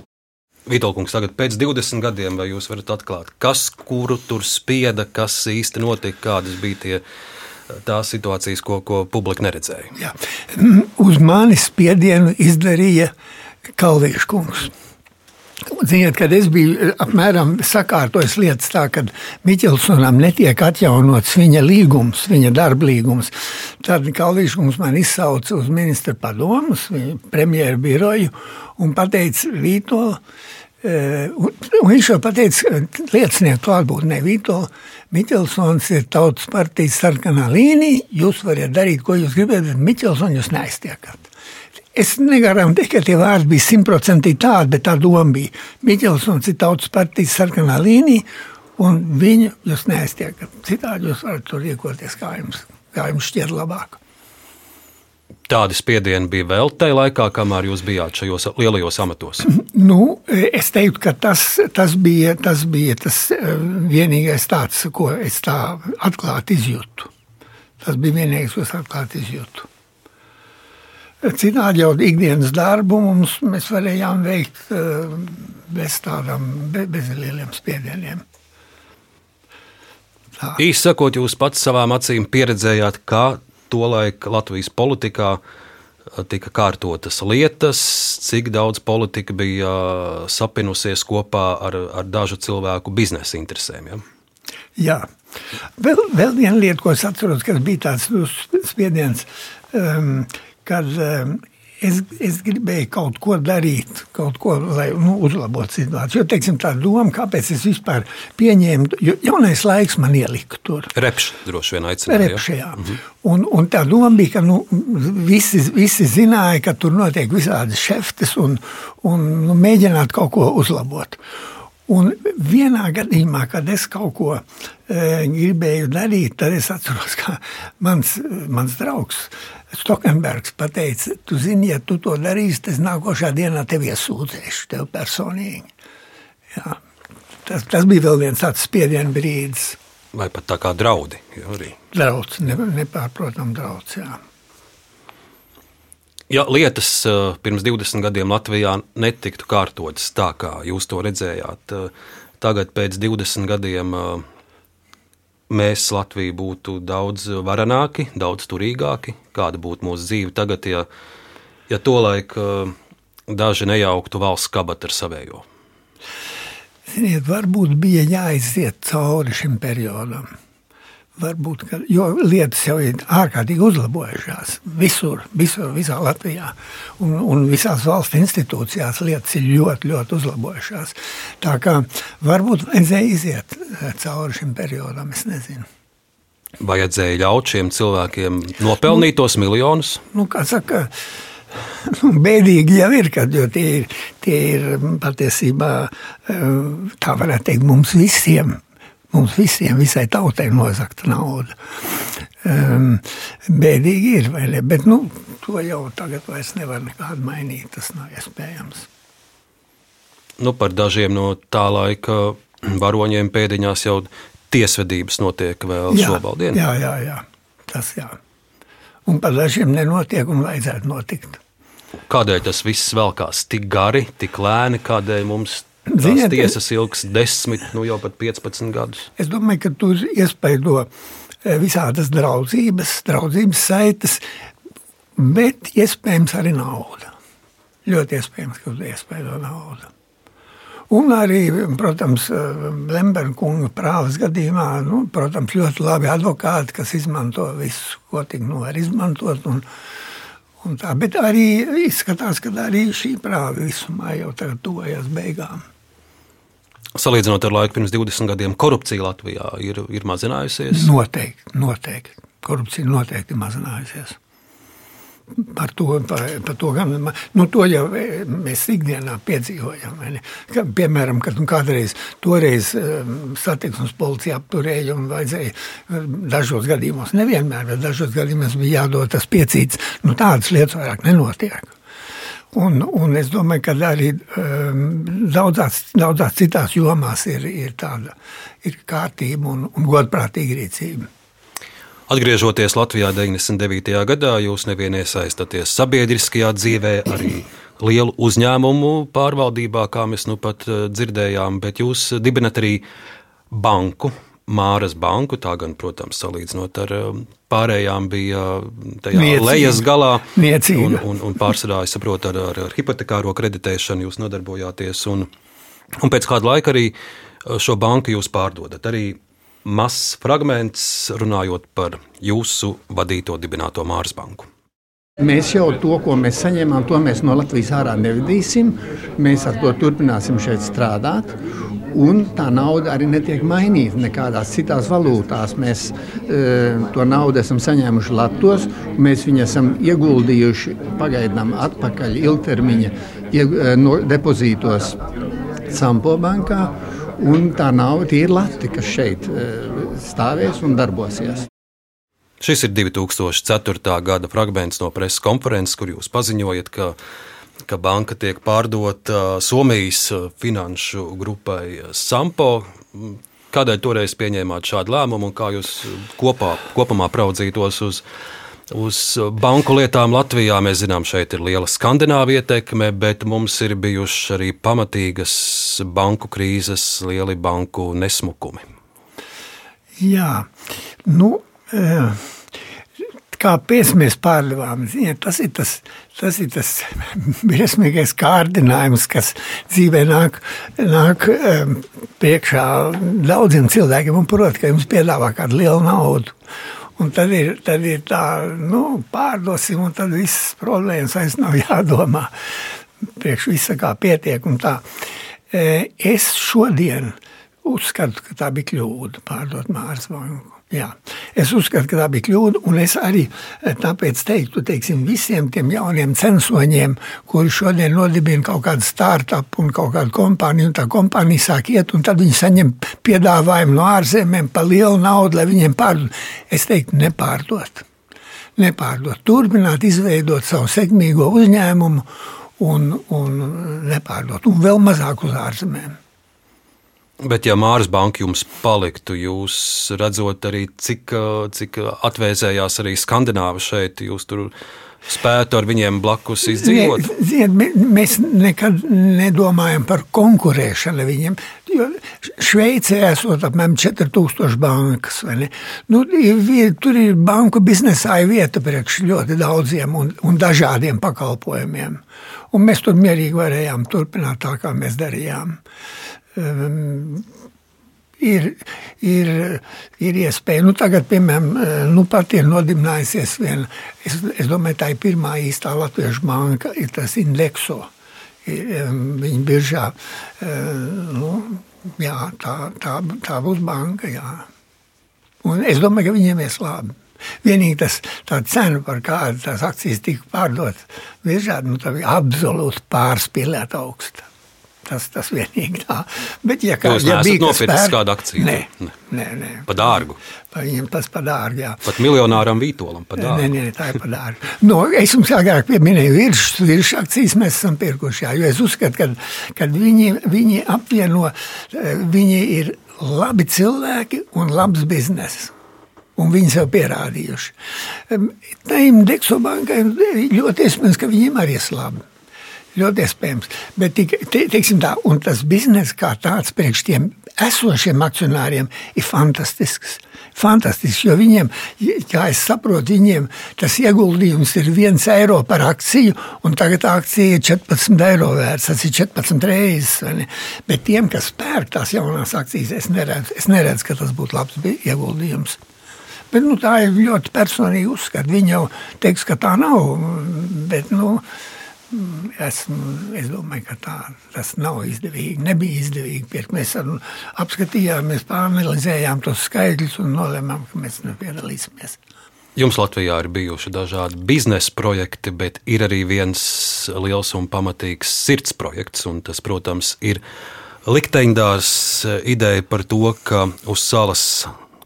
Vitoļkungs, tagad pēc 20 gadiem, vai jūs varat atklāt, kas kuru tur spieda, kas īsti notika, kādas bija tie tās situācijas, ko, ko publika neredzēja. Jā. Uz manis spiedienu izdarīja Kalvīša kungs. Ziniet, kad es biju apmēram sakārtojis lietas tā, ka Miķelsonam netiek atjaunots viņa līgums, viņa darba līgums, tad Kalvīša kungs man izsauca uz ministra padomus, premjeru biroju un pateica Vīto, Eh, un viņš jau pateica, liecinieku klātbūtnē Vito Miķelsons ir tautas partijas sarkanā līnija. Jūs varat darīt, ko jūs gribat, bet Miķelsons jūs neaiztiekat. Es negaram teikt, ka tie vārdi bija simtprocentīgi tādi, bet tā doma bija. Miķelsons ir tautas partijas sarkanā līnija, un viņu jūs neaiztiekat. Citādi jūs varat tur rīkoties, kā jums, kā jums šķiet labāk. Tādi spiedieni bija vēl tajā laikā, kamēr jūs bijāt šajos lielajos amatos? Nu, es teiktu, ka tas, tas, bija, tas bija tas eh, vienīgais tāds, ko es tā atklāti izjūtu. Tas bija vienīgais, ko es atklāti izjūtu. Citādi jau ikdienas darbu mums mēs varējām veikt eh, bez tādām, bez lieliem spiedieniem. Īsi sakot, jūs pats savām acīm pieredzējāt, kā tolaik Latvijas politikā eh, tika kārtotas lietas, cik daudz politika bija eh, sapinusies kopā ar, ar dažu cilvēku biznesa interesēm. Ja? Jā, vēl, vēl viena lieta, ko es atceros, kas bija tāds nu, spiediens, um, kad um, es, es gribēju kaut ko darīt, kaut ko, lai nu, uzlabotu situāciju. Jo, teiksim, tā doma, kāpēc es vispār pieņēmu, jo jaunais laiks man ielika tur. Repš droši vien aicināja. Repš, jā. Mhm. Un, un tā doma bija, ka nu, visi, visi zināja, ka tur notiek visādi šeftes un, un nu, mēģināt kaut ko uzlabot. Un vienā gadījumā, kad es kaut ko e, gribēju darīt, tad es atceros, ka mans, mans draugs Stokenbergs teica, tu zini, ja tu to darīsi, tad nākošā dienā tevi iesūdzēšu, tev personīgi. Jā. Tas, tas bija vēl viens tāds spiediena brīdis. Vai pat tā kā draudi? Drauds, ne, nepārprotam drauds, jā. Ja lietas eh, pirms 20 gadiem Latvijā netiktu kārtotas tā, kā jūs to redzējāt, eh, tagad pēc 20 gadiem eh, mēs Latvija būtu daudz varenāki, daudz turīgāki, kāda būtu mūsu dzīve tagad, ja, ja tolaik daži nejauktu valsts kabatu ar savējo? Ziniet, varbūt bija jāiziet cauri šim periodam. Varbūt, ka, jo lietas jau ir ārkārtīgi uzlabojušās visur, visur visā Latvijā. Un, un visās valsts institūcijās lietas ir ļoti, ļoti uzlabojušās. Tā kā varbūt vajadzēja iziet eh, cauri šim periodam, es nezinu. Vajadzēja ļaut šiem cilvēkiem nopelnīt tos nu, miljonus? Nu, kā saka, nu, bēdīgi jau ir, kad tie ir, tie ir patiesībā, eh, tā varētu teikt, mums visiem Mums visiem, visai tautai nozagta nauda. Um, bēdīgi ir, vai ne? Bet nu, to jau tagad vairs nevar nekādu mainīt. Tas nav iespējams. Nu, par dažiem no tā laika varoņiem pēdiņās jau tiesvedības notiek vēl Jā, šobrīd. jā, jā, jā. Tas jā. Un par dažiem nenotiek un vajadzētu notikt. Kādēļ tas viss velkās tik gari, tik lēni, kādēļ mums Ziniet, tiesas ilgs 10, nu jau pat 15 gadus? Es domāju, ka tur iespaido eh, visādas draudzības, draudzības saites, bet iespējams arī nauda. Ļoti iespējams, ka tur iespaido nauda. Un arī, protams, Lemberga kunga prāvas gadījumā, nu, protams, ļoti labi advokāti, kas izmanto visu, ko tik nu var izmantot. Un, un tā, bet arī izskatās, ka arī šī prāva visumā jau tagad tuvojas beigām. Salīdzinot ar laiku pirms 20 gadiem, korupcija Latvijā ir, ir mazinājusies. Noteikti, noteikti. Korupcija noteikti ir mazinājusies. Par to, par, par to, gan, nu, to jau mēs ikdienā piedzīvojam. Ka, piemēram, kad nu, kādreiz toreiz um, satiksmes policija apturēja un vajadzēja um, dažos gadījumos, nevienmēr, bet dažos gadījumos bija jādod tas piecīts. Nu, tādas lietas vairāk nenotiek. Un, un es domāju, ka arī um, daudzās, daudzās citās jomās ir, ir tāda ir kārtība un, un godprātīga rīcība. Atgriežoties Latvijā 99. gadā, jūs nevien iesaistāties sabiedriskajā dzīvē, arī lielu uzņēmumu pārvaldībā, kā mēs nu pat eh, dzirdējām, bet jūs dibinat arī banku. Māras banku, tā gan, protams, salīdzinot ar eh, pārējām, bija tajā Niecīga. lejas galā. Niecīga. Un, un, un pārsvarā, es saprotu, ar, ar, ar hipotekāro kreditēšanu jūs nodarbojāties. Un, un pēc kāda laika arī eh, šo banku jūs pārdodat. Arī mazs fragments runājot par jūsu vadīto dibināto Māras banku. Mēs jau to, ko mēs saņēmām, to mēs no Latvijas ārā nevedīsim. Mēs ar to turpināsim šeit strādāt. Un tā nauda arī netiek mainīta nekādās citās valūtās. Mēs e, to naudu esam saņēmuši Latvijos, mēs viņu esam ieguldījuši pagaidām atpakaļ ilgtermiņa ie, e, no, depozītos Sampo bankā. Un tā nav tīra lati, kas šeit e, stāvēs un darbosies. Šis ir 2004. gada fragments no preses konferences, kur jūs paziņojat, ka, ka banka tiek pārdota Somijas finanšu grupai Sampo. Kādēļ toreiz pieņēmāt šādu lēmumu un kā jūs kopā, kopumā praudzītos uz, uz banku lietām Latvijā? Mēs zinām, šeit ir liela skandināva ietekme, bet mums ir bijušas arī pamatīgas banku krīzes, lieli banku nesmukumi. Jā, nu, eh, kāpēc mēs pārdevām? Ziniet, tas ir tas, tas, ir tas briesmīgais kārdinājums, kas dzīvē nāk, nāk eh, priekšā daudziem cilvēkiem. Un, protams, ka jums piedāvā kādu lielu naudu. Un tad ir, tad ir tā, nu, pārdosim, un tad visas problēmas vairs nav jādomā. Priekš visa kā pietiek. Eh, Es šodien uzskatu, ka tā bija kļūda pārdot Māras banku. Jā. Es uzskatu, ka tā bija kļūda, un es arī eh, tāpēc teiktu teiksim, visiem tiem jauniem censoņiem, kuri šodien nodibina kaut kādu startup un kaut kādu kompāniju, un tā kompānija sāk iet, un tad viņi saņem piedāvājumu no ārzemēm par lielu naudu, lai viņiem pārdot. Es teiktu, nepārdot. Nepārdot, turpināt izveidot savu sekmīgo uzņēmumu un, un nepārdot, un vēl mazāk uz ārzemēm. Bet, ja Māras banka jums paliktu, jūs redzot arī, cik, cik atvēsējās arī skandināvi šeit, jūs tur spētu ar viņiem blakus izdzīvot? Mē- mēs nekad nedomājam par konkurēšanu viņiem. Šveicē esot apmēram 4000 bankas. Nu, tur ir banku biznesā vieta priekš ļoti daudziem un, un dažādiem pakalpojumiem. Un mēs tur mierīgi varējām turpināt tā, kā mēs darījām. Um, ir, ir, ir iespēja. Nu, tagad, piemēram, nu, pat ir nodibinājusies viena, es, es domāju, tā ir pirmā īstā latviešu banka, ir tas Indexo. Ir, em, Viņa biržā, em, nu, jā, tā, tā, tā būs banka, jā. Un es domāju, ka viņiem ies labi. Vienīgi tas tā cena, par kādu tās akcijas tika pārdotas, biržā, nu, absolūti pārspīlēta augsta. Tas, tas vienīgi tā. Bet, ja, kā, Jūs ja bija nopircis kādu akciju? Nē, Ne. nē, nē. Pa dārgu. Pa viņiem tas par dārgu, jā. Pat miljonāram Vītolam pa Nē, dārgu. nē, tā ir par dārgu. No, es jums agrāk pieminēju, virsmas virs akcijas mēs esam pirkuši. Jā, jo es uzskatu, ka kad viņi, viņi apvieno, eh, viņi ir labi cilvēki un labs bizness. Un viņi sev pierādījuši. Tām Deksobankai ļoti iespējams, ka viņiem arī ir labi. Ļoti iespējams. Bet tik, te, teiksim tā, un tas bizness kā tāds priekš tiem esošiem akcionāriem ir fantastisks. Fantastisks, jo viņiem, kā es saprotu, viņiem tas ieguldījums ir viens eiro par akciju, un tagad akcija ir 14 eiro vērts. Tas ir 14 reizes. Bet tiem, kas pērk tās jaunās akcijas, es neredzu, es neredzu ka tas būtu labs ieguldījums. Bet, nu, tā ir ļoti personīga uzskata. Viņi jau teiks, ka tā nav. Bet, nu, Esmu, es domāju, ka tā, tas nav izdevīgi. Nebija izdevīgi pirkt. Mēs apskatījām, mēs pāranalizējām tos skaidrus un nolēmām, ka mēs nepiedalīsimies. Jums Latvijā ir bijuši dažādi biznesa projekti, bet ir arī viens liels un pamatīgs sirds projekts. Tas, protams, ir likteņdārs ideja par to, ka uz salas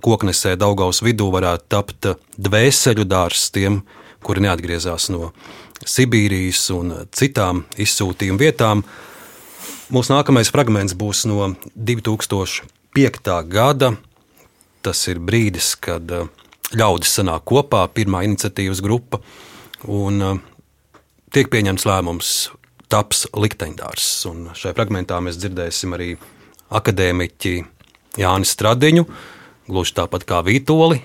koknesē Daugaus vidū varētu tapt dvēseļu dārs tiem, kuri neatgriezās no Sibīrijas un citām izsūtījuma vietām. Mūsu nākamais fragments būs no 2005. gada. Tas ir brīdis, kad uh, ļaudis sanāk kopā, pirmā iniciatīvas grupa, un uh, tiek pieņemts lēmums, taps likteņdārs. Un šajā fragmentā mēs dzirdēsim arī akadēmiķi Jāni Stradiņu, gluži tāpat kā Vītoli,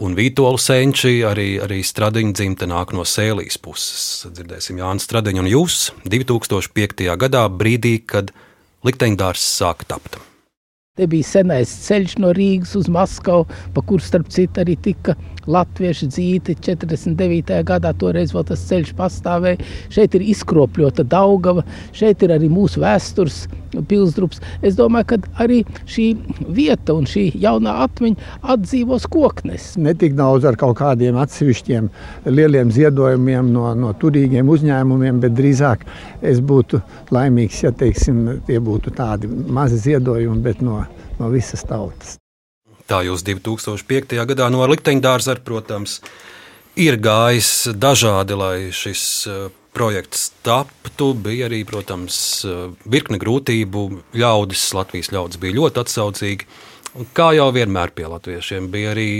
Un Vītola senči arī, arī Stradiņa dzimta nāk no Sēlijas puses. Dzirdēsim Jānis Stradiņu un jūs 2005. gadā, brīdī, kad likteņdārs sāka tapt. Te bija senais ceļš no Rīgas uz Maskavu, pa kuru starp citu arī tika latviešu dzīte 49. gadā. Toreiz vēl tas ceļš pastāvēja. Šeit ir izkropļota Daugava, šeit ir arī mūsu vēstures pilsdrups. Es domāju, ka arī šī vieta un šī jaunā atmiņa atdzīvos koknes. Ne tik daudz ar kaut kādiem atsevišķiem lieliem ziedojumiem no, no turīgiem uzņēmumiem, bet drīzāk es būtu laimīgs, ja teiksim, tie būtu tādi mazi ziedojumi, bet no, no visas tautas. Tā jūs 2005. gadā no likteņdārza, protams, ir gājis dažādi, lai šis eh, projekts taptu. Bija arī, protams, eh, virkne grūtību. Ļaudis, Latvijas ļaudis bija ļoti atsaucīgi. Un kā jau vienmēr pie latviešiem bija arī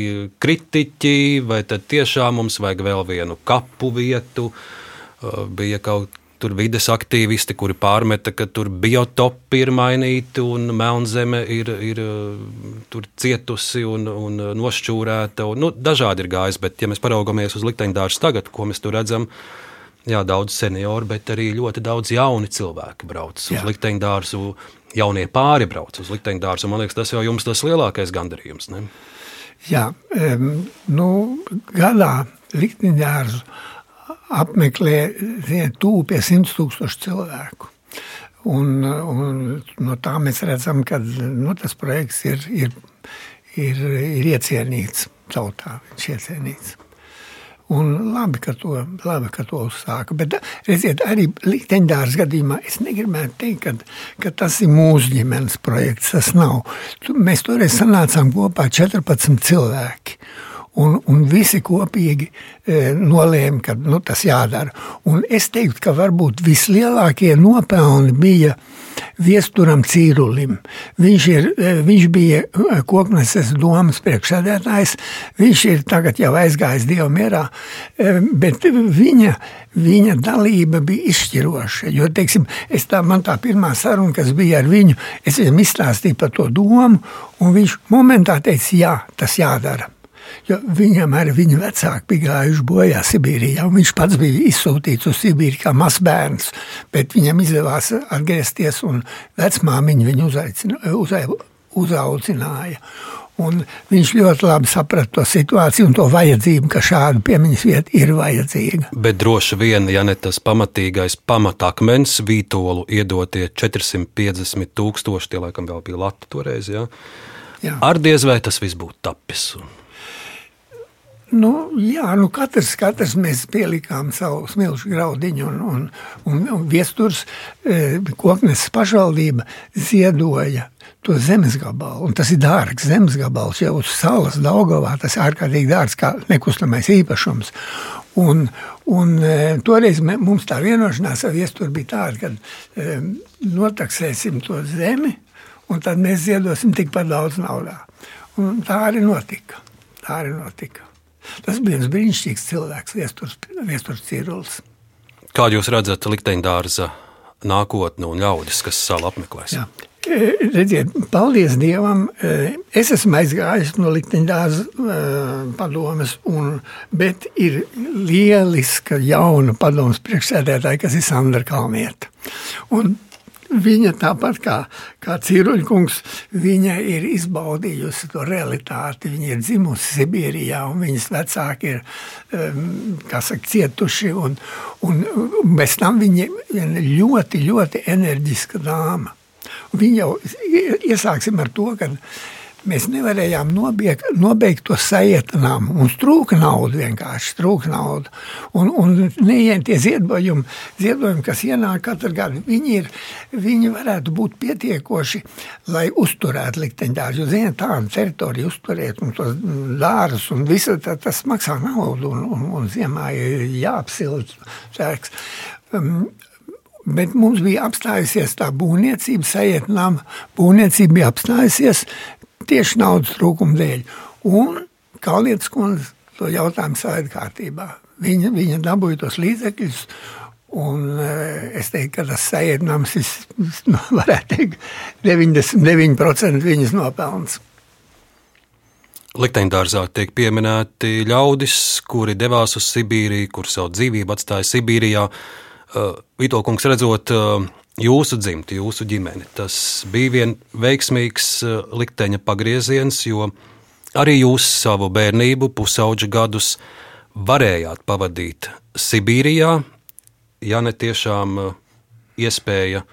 kritiķi, vai tad tiešām mums vajag vēl vienu kapu vietu, eh, bija kaut tur vides aktīvisti, kuri pārmeta, ka tur biotopi ir mainīti un melnzeme ir, ir uh, cietusi un, un nošķūrēta. Un, nu, dažādi ir gājis, bet, ja mēs paraugamies uz likteņdārstu tagad, ko mēs tur redzam, jā, daudz senioru, bet arī ļoti daudz jauni cilvēki brauc uz jā. likteņdārzu. Jaunie pāri brauc uz likteņdārzu. Man liekas, tas jau jums tas lielākais gandarījums. Ne? Jā, um, nu, gadā likteņdārzu apmeklē tuvu pie 100 tūkstošu cilvēku. Un, un no tā mēs redzam, ka nu, tas projekts ir, ir, ir, ir iecienīts tautā. Viņš ir iecienīts. Un labi, ka to, labi, ka to uzsāka. Bet, redziet, arī likteņdārs gadījumā es negribētu teikt, ka, ka tas ir mūsu ģimenes projekts. Tas nav. Mēs toreiz sanācām kopā 14 cilvēki. Un, un visi kopīgi e, nolēma, ka nu, tas jādara. Un es teiktu, ka varbūt vislielākie nopelni bija Viesturam Cīrulim. Viņš, ir, e, viņš bija e, Kokneses domas priekšsēdētājs. Viņš ir tagad jau aizgājis Dieva mierā, e, bet viņa, viņa dalība bija izšķiroša. Jo, teiksim, tā, man tā pirmā saruna, kas bija ar viņu, es viņam izstāstīju par to domu, un viņš momentā teica, jā, tas jādara. Jo viņam arī viņa vecāki bija gājuši bojā Sibīrijā. Viņš pats bija izsūtīts uz Sibīriju kā mazbērns, bet viņam izdevās atgriezties un vecmāmiņa viņu uzaudzināja. Un viņš ļoti labi saprata to situāciju un to vajadzību, ka šāda piemiņas vieta ir vajadzīga. Bet droši vien, ja ne tas pamatīgais pamatakmens, vītolu iedotie 450 tūkstoši, tie laikam vēl bija lati toreiz, ja? Jā. ar diez vai tas viss būtu tapis. Nu, jā, nu katrs, katrs mēs pielikām savu smilšu graudiņu, un, un, un, un viesturs e, koknes pašvaldība ziedoja to zemes gabalu. Un tas ir dārgs zemes gabals jau uz salas Daugavā. Tas ir ārkārtīgi dārgs kā nekustamais īpašums. Un, un e, toreiz mums tā vienošanās ar viesturu bija tāda, ka e, notaksēsim to zemi un tad mēs ziedosim tikpat daudz naudā. Un tā arī notika. Tā arī notika. Tas bija viens brīnišķīgs cilvēks, Viestures Cirulis. Kā jūs redzat likteņdārza nākotni un ļaudis, kas salu apmeklēs? Jā. E, redziet, paldies Dievam. E, es esmu aizgājis no likteņdārza e, padomes, un, bet ir lieliska jauna padomes priekšsēdētāja, kas ir Sandra Kalnieta. Un Viņa tāpat kā, kā Ciruļkungs, viņa ir izbaudījusi to realitāti. Viņa ir dzimusi Sibīrijā, un viņas vecāki ir saka, cietuši. Un, un, bez tam viņa ir ļoti, ļoti enerģiska dāma. Viņa jau iesāksim ar to, ka Mēs nevarējām nobiegt, nobeigt to sajietanām. Mums trūka nauda vienkārši, trūka nauda. Un, un neiet tie ziedojumi, ziedojumi, kas ienāk katru gadu, viņi, ir, viņi varētu būt pietiekoši, lai uzturētu likteņdārzu. Ziniet, tādu teritoriju uzturēt un tos dārzus un visu, tā, tas maksā naudu un, un, un ziemā ir jāapsilt cērks. Um, Bet mums bija apstājusies tā būvniecība, sajētnām būvniecība bija apstājusies, tieši naudas trūkuma dēļ. Un Kalnietes kundze to jautājumu sāida kārtībā. Viņa, viņa dabūja tos līdzekļus, un eh, es teiktu, ka tas sajēdnams ir, nu, varētu teikt, 99% viņas nopelns. Likteņdārzā tiek pieminēti ļaudis, kuri devās uz Sibīriju, kur savu dzīvību atstāja Sibīrijā. Uh, Vitokungs redzot uh, jūsu dzimti, jūsu ģimeni. Tas bija vien veiksmīgs eh, likteņa pagrieziens, jo arī jūs savu bērnību, pusauģa gadus varējāt pavadīt Sibīrijā, ja ne tiešām eh, iespēja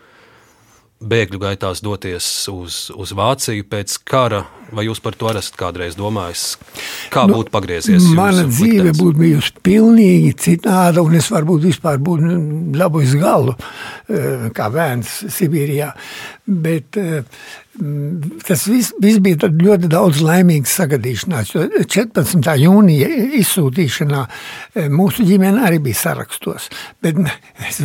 bēgļu gaitās doties uz, uz Vāciju pēc kara. Vai jūs par to esat kādreiz domājis? Kā nu, būtu pagriezies? Mana dzīve būtu bijusi pilnīgi citāda, un es varbūt vispār būtu dabūjis galu eh, kā bērns Sibīrijā. Bet eh, tas viss, viss bija ļoti daudz laimīgas sagadīšanās. 14. jūnija izsūtīšanā eh, mūsu ģimene arī bija sarakstos. Bet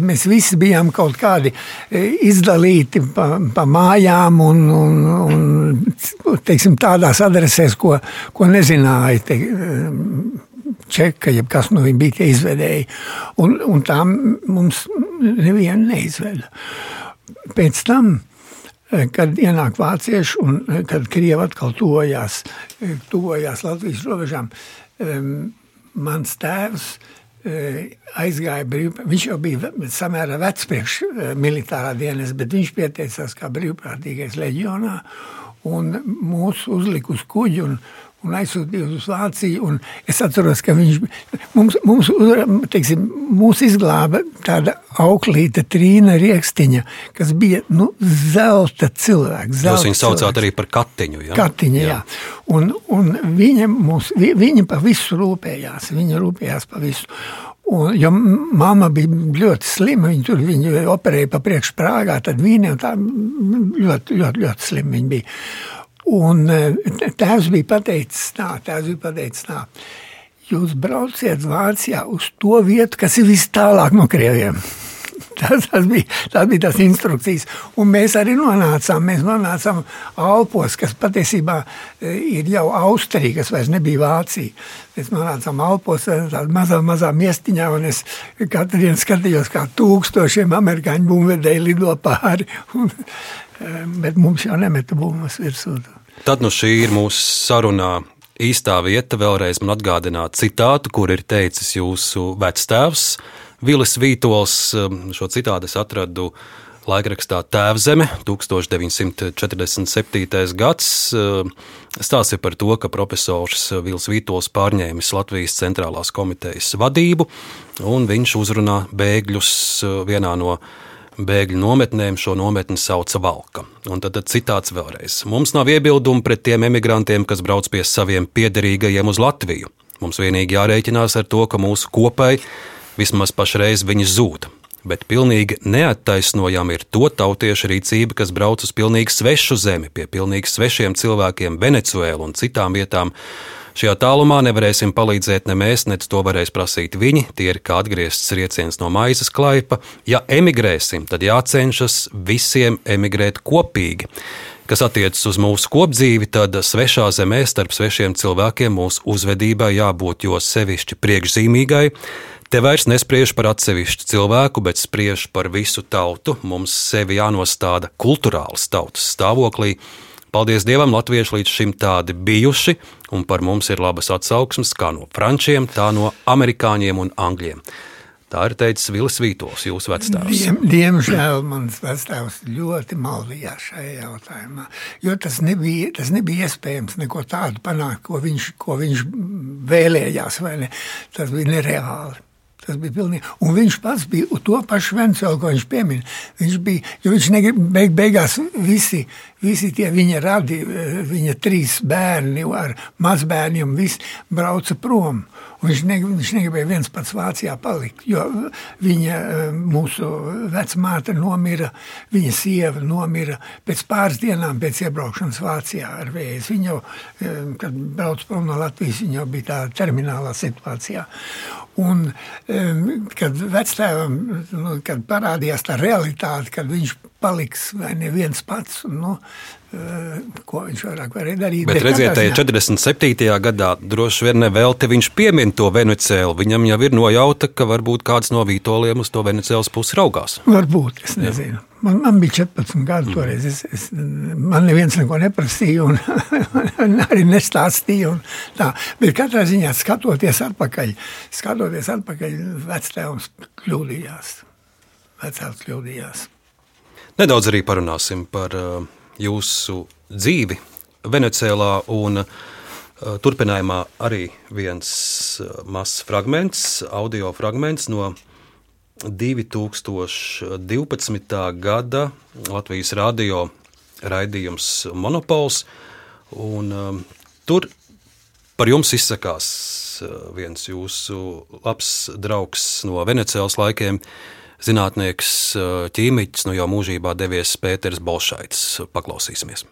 mēs visi bijām kaut kādi izdalīti pa, pa mājām un, un, un teiksim, tādās adresēs, ko, ko nezināja. Te, čeka, jeb kas no viņiem bija tie izvedēji. Un, un tā mums nevienu neizveda. Pēc tam, kad ienāk vācieši un kad Krievi atkal tojās, tojās Latvijas robežām, mans tēvs aizgāja brīvprātīgi. Viņš jau bija samērā vecs priekš militārā dienas, bet viņš pieteicās kā brīvprātīgais leģionā un mūs uzlika uz kuģi un, un aizsūtīja uz Vāciju. Es atceros, ka viņš mums, mums, teiksim, mūs izglāba tāda auklīte Trīna Riekstiņa, kas bija nu, zelta cilvēks. Zelta Jūs viņu saucāt arī par katiņu. Ja? Katiņa, jā. jā. Un, un viņa, mūs, viņa pa visu rūpējās, viņa rūpējās pa visu. Un, jo mamma bija ļoti slima, viņa tur viņu operēja pa priekšu Prāgā, tad vīnē, un tā ļoti, ļoti, ļoti slima viņa bija. Un eh, tēvs bija pateicis tā, tēvs bija pateicis tā, jūs brauciet Vācijā uz to vietu, kas ir vis tālāk no Krieviem. Tas, tas, bija, tas bija tas instrukcijas. Un mēs arī nonācām, mēs nonācām Alpos, kas patiesībā e, ir jau Austrija, kas vairs nebija Vācija. Mēs nonācām Alpos, e, tādā mazā, mazā miestiņā, un es katru dienu skatījos, kā tūkstošiem amerikāņu bumvedēji lido pāri. Un, e, bet mums jau nemeta bumbas virsū. Tad nu šī ir mūsu sarunā īstā vieta vēlreiz man atgādināt citātu, kur ir teicis jūsu vectēvs Vilis Vītols. Um, šo citādu es atradu laikrakstā Tēvzeme, 1947. gads. Um, stāsta par to, ka profesors Vils Vītols pārņēmis Latvijas centrālās komitejas vadību, un viņš uzrunā bēgļus uh, vienā no bēgļu nometnēm šo nometni sauca Valka. Un tad, tad citāts vēlreiz. Mums nav iebildumu pret tiem emigrantiem, kas brauc pie saviem piederīgajiem uz Latviju. Mums vienīgi jārēķinās ar to, ka mūsu kopai Vismaz pašreiz viņi zūd. Bet pilnīgi neattaisnojama ir to tautiešu rīcība, kas brauc uz pilnīgi svešu zemi, pie pilnīgi svešiem cilvēkiem, Venecuēlu un citām vietām, Šajā tālumā nevarēsim palīdzēt ne mēs, ne to varēs prasīt viņi. Tie ir kā atgriezts rieciens no maizes klaipa. Ja emigrēsim, tad jācenšas visiem emigrēt kopīgi. Kas attiecas uz mūsu kopdzīvi, tad svešā zemē starp svešiem cilvēkiem mūsu uzvedībai jābūt jo sevišķi priekšzīmīgai. Te vairs nespriež par atsevišķu cilvēku, bet spriež par visu tautu. Mums sevi jānostāda kultūrāls tautas stāvoklī. Paldies Dievam, latvieši līdz šim tādi bijuši, un par mums ir labas atsauksmes kā no frančiem, tā no amerikāņiem un angļiem. Tā ir teicis Vilis Vītols, jūsu vecāks. Diem, diemžēl mans vecāks ļoti maldījās šajā jautājumā. Jo tas nebija, tas nebija iespējams neko tādu panākt, ko viņš, ko viņš vēlējās. Tas bija nereāli. Tas bija pilnīgi. Un viņš pats bija to pašu Vencelu, ko viņš piemin. Viņš bija, jo viņš negrib, beig, beigās visi, visi tie viņa radi, viņa trīs bērni ar mazbērniem, visi brauca prom. Viņš, ne, viņš negribēja viens pats Vācijā palikt, jo viņa, mūsu vecmāte nomira, viņa sieva nomira pēc pāris dienām pēc iebraukšanas Vācijā ar vēzi. Viņa jau, kad brauc prom no Latvijas, viņa jau bija tā terminālā situācijā. Un, kad vectēvam nu, kad parādījās tā realitāte, kad viņš paliks vai neviens pats, nu, ko viņš vairāk varēja darīt. Bet, bet redziet, tajā 47. gadā droši vien nevelti viņš piemin to Venecēlu. Viņam jau ir nojauta, ka varbūt kāds no vītoliem uz to Venecēlas pusi raugās. Varbūt, es nezinu. Jā. Man, man bija 14 gadi mm. toreiz. Es, es, man neviens neko neprasīja, un, un arī nestāstīja. Bet katrā ziņā skatoties atpakaļ, skatoties atpakaļ, vectēvs kļūdījās. Vecāks kļūdījās. Nedaudz arī parunāsim par uh, jūsu dzīvi Venecijā. Un, uh, Turpinājumā arī viens uh, mazs fragments, audio fragments no 2012. gada Latvijas radio raidījums Monopols. Un, um, tur par jums izsakās viens jūsu labs draugs no Venecijas laikiem, uh, zinātnieks, ķīmiķis, nu jau mūžībā devies Pēters Bolšaits. Paklausīsimies!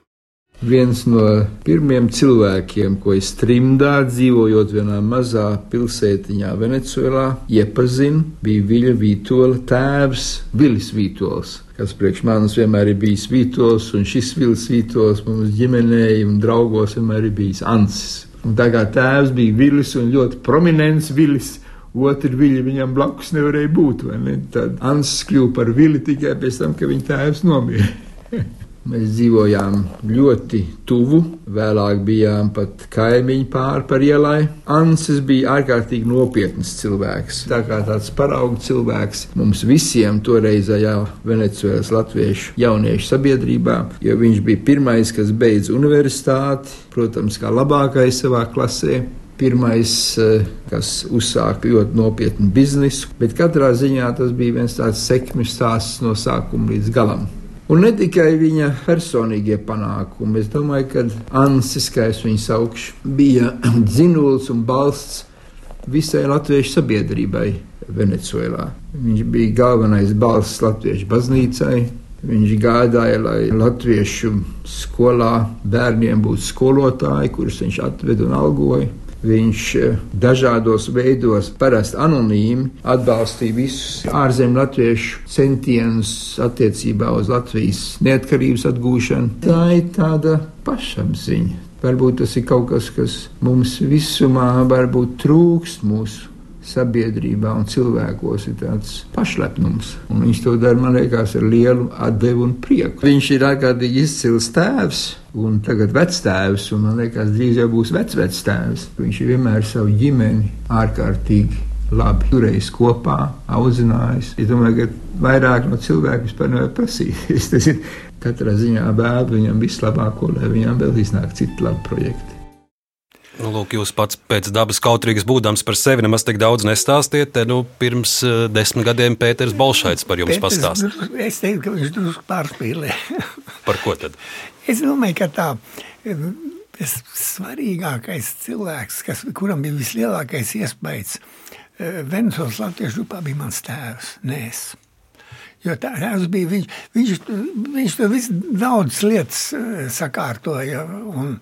Viens no pirmiem cilvēkiem, ko es trimdā dzīvojot vienā mazā pilsētiņā Venecijā, iepazinu, bija Viļa Vītola tēvs Vilis Vītols, kas priekš manis vienmēr ir bijis Vītols, un šis Vilis Vītols mums ģimenē un draugos vienmēr ir bijis Ansis. Un tā kā tēvs bija Vilis un ļoti prominents Vilis, Otru viļņu viņam blakus nevarēja būt. Ne? Tad Ansis kļuva par vili tikai pēc tam, kad viņa tēvs nomira. Mēs dzīvojām ļoti tuvu, vēlāk bijām pat kaimiņi pāri par ielai. Ansis bija ārkārtīgi nopietns cilvēks. Tā kā tāds paraugu cilvēks mums visiem toreizējā Venecijas latviešu jauniešu sabiedrībā, jo viņš bija pirmais, kas beidza universitāti, protams, kā labākais savā klasē pirmais, eh, kas uzsāka ļoti nopietnu biznesu, bet katrā ziņā tas bija viens tāds sekmju stāsts no sākuma līdz galam. Un ne tikai viņa personīgie panākumi, es domāju, ka Ansis, kā es viņu saukšu, bija dzinulis un balsts visai latviešu sabiedrībai Venecijā. Viņš bija galvenais balsts latviešu baznīcai. Viņš gādāja, lai latviešu skolā bērniem būtu skolotāji, kurus viņš atveda un algoja. Viņš eh, dažādos veidos, parasti anonīmi, atbalstīja visus ārzemju latviešu centienus attiecībā uz Latvijas neatkarības atgūšanu. Tā ir tāda pašapziņa. Varbūt tas ir kaut kas, kas mums visumā varbūt trūkst mūsu sabiedrībā un cilvēkos ir tāds pašlepnums. Un viņš to dara, man liekas, ar lielu atdevu un prieku. Viņš ir ārkārtīgi izcils tēvs. Un tagad vectēvs, un man liekas, drīz jau būs vecvectēvs. Viņš ir vienmēr savu ģimeni ārkārtīgi labi turējis kopā, audzinājis. Es domāju, ka vairāk no cilvēkiem vispār nevar prasīt. Tas ir katrā ziņā vēlu viņam vislabāko, lai viņam vēl iznāk citi labi projekti. Nu, lūk, jūs pats pēc dabas kautrīgas būdams par sevi nemaz tik daudz nestāstiet. Te, nu, pirms uh, desmit gadiem Pēters Bolšaits par jums pastāstīja. Es teiktu, ka viņš drusku pārspīlē. par ko tad? Es domāju, ka tā. Tas svarīgākais cilvēks, kas, kuram bija vislielākais iespējas eh, Venecijas latviešu grupā, bija mans tēvs, Nēs. Jo tā bija viņš, viņš, viņš tur visu daudz lietas eh, sakārtoja. Un,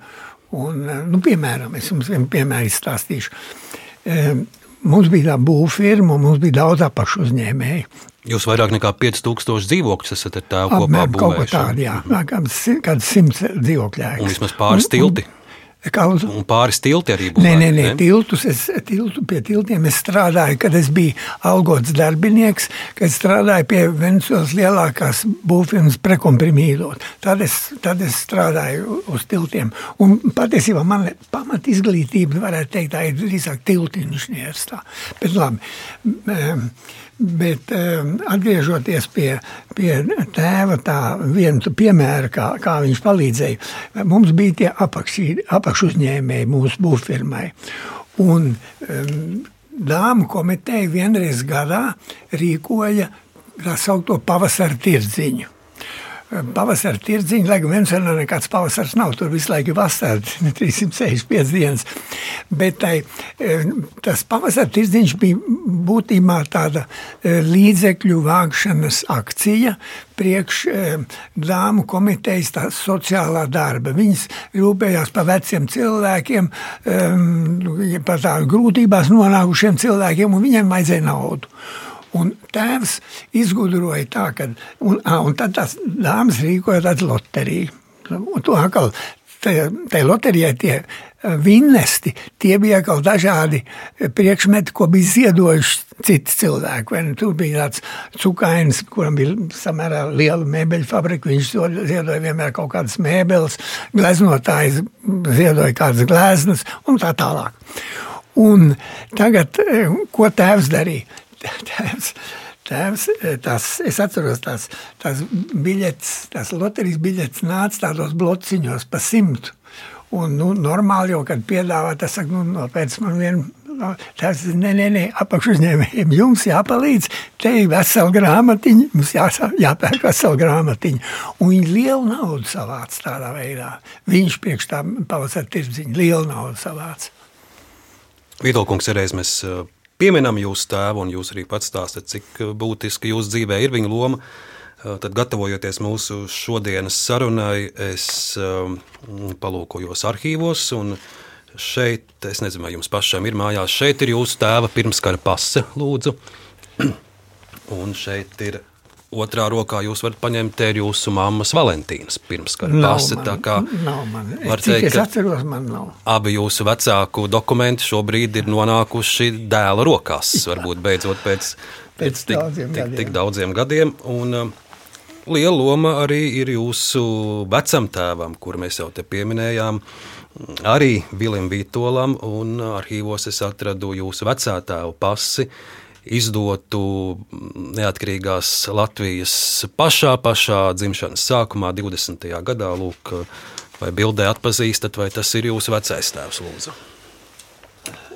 Un, nu, piemēram, es jums vienu piemēru izstāstīšu. Mums bija tā būvfirma, un mums bija daudz apakšu uzņēmēju. Jūs vairāk nekā 5000 dzīvokļus esat ar tēvu kopā Apmēram kaut ko būvējuši. tādu, jā, kāds simts dzīvokļu ēkas. Un vismaz pāris tilti. Kaut, Un pāris tilti arī Nē, būvēti. nē, nē, tiltus. Es, tiltu, pie tiltiem es strādāju, kad es biju algots darbinieks, kad strādāju pie Venecijas lielākās būvfirmas prekomprimīdot. Tad es, tad es strādāju uz tiltiem. Un patiesībā man pamat izglītība, varētu teikt, tā ir drīzāk tā. Bet labi. Bet um, atgriežoties pie, pie tēva, tā viena piemēra, kā, kā viņš palīdzēja, mums bija tie apakšuzņēmēji mūsu būvfirmai. Un um, dāmu komiteja vienreiz gadā rīkoja tā saucamo pavasara tirdziņu. Pavasara tirdziņš, lai gan Venecijā nekāds pavasars nav, tur visu laiku ir vasara, 365 dienas. Bet tai, eh, tas pavasara tirdziņš bija būtībā tāda eh, līdzekļu vākšanas akcija priekš eh, dāmu komitejas sociālā darba. Viņas rūpējās par veciem cilvēkiem, em, par tādām grūtībās nonākušiem cilvēkiem, un viņiem vajadzēja naudu. Un tēvs izgudroja tā, ka un, ā, un tad tās dāmas rīkoja tādu loteriju. Un to atkal, tai loterijai tie vinnesti, tie bija atkal dažādi priekšmeti, ko bija ziedojuši citi cilvēki. Nu, tur bija tāds cukainis, kuram bija samērā liela mēbeļu fabrika, viņš ziedoja vienmēr kaut kādas mēbeles, gleznotājs ziedoja kādas gleznas un tā tālāk. Un tagad, ko tēvs darīja? Tēvs, tēvs, tās, es atceros, tās, tās biļetes, tās loterijas biļetes nāca tādos blociņos pa simtu. Un, nu, normāli jau, kad piedāvā, tas saka, nu, no pēc man vienu. Tas ir nē, nē, nē apakšuzņēmējiem. Jums jāpalīdz. Te ir vesela grāmatiņa, mums jāsā, jāpērk vesela grāmatiņa. Un viņi lielu naudu savāca tādā veidā. Viņš priekš tā pavasara tirdziņa lielu naudu savāca. Vītolkungs, reiz mēs uh, pieminam jūsu tēvu, un jūs arī pats stāstat, cik uh, būtiski jūsu dzīvē ir viņa loma. Uh, Tad, gatavojoties mūsu šodienas sarunai, es um, palūkojos arhīvos. Šeit, es nezinu, vai jums pašam ir mājās, šeit ir jūsu tēva pirmskara pase, lūdzu. Un šeit ir otrā rokā jūs varat paņemt te ir jūsu mammas Valentīnas pirmskara pase. tā kā nav man. var Cik teikt, es ka- atceros, man nav. Abi jūsu vecāku dokumenti šobrīd ir nonākuši dēla rokās. Varbūt beidzot pēc, Pēc tik, daudziem tik, gadiem. tik daudziem gadiem. Un, um, liela loma arī ir jūsu vecamtēvam, kuru mēs jau te pieminējām. Arī Vilim Vitolam, un arhīvos es atradu jūsu vecātēvu pasi, izdotu neatkarīgās Latvijas pašā, pašā dzimšanas sākumā, 20. gadā. Lūk, vai bildē atpazīstat, vai tas ir jūsu vecais tēvs, lūdzu?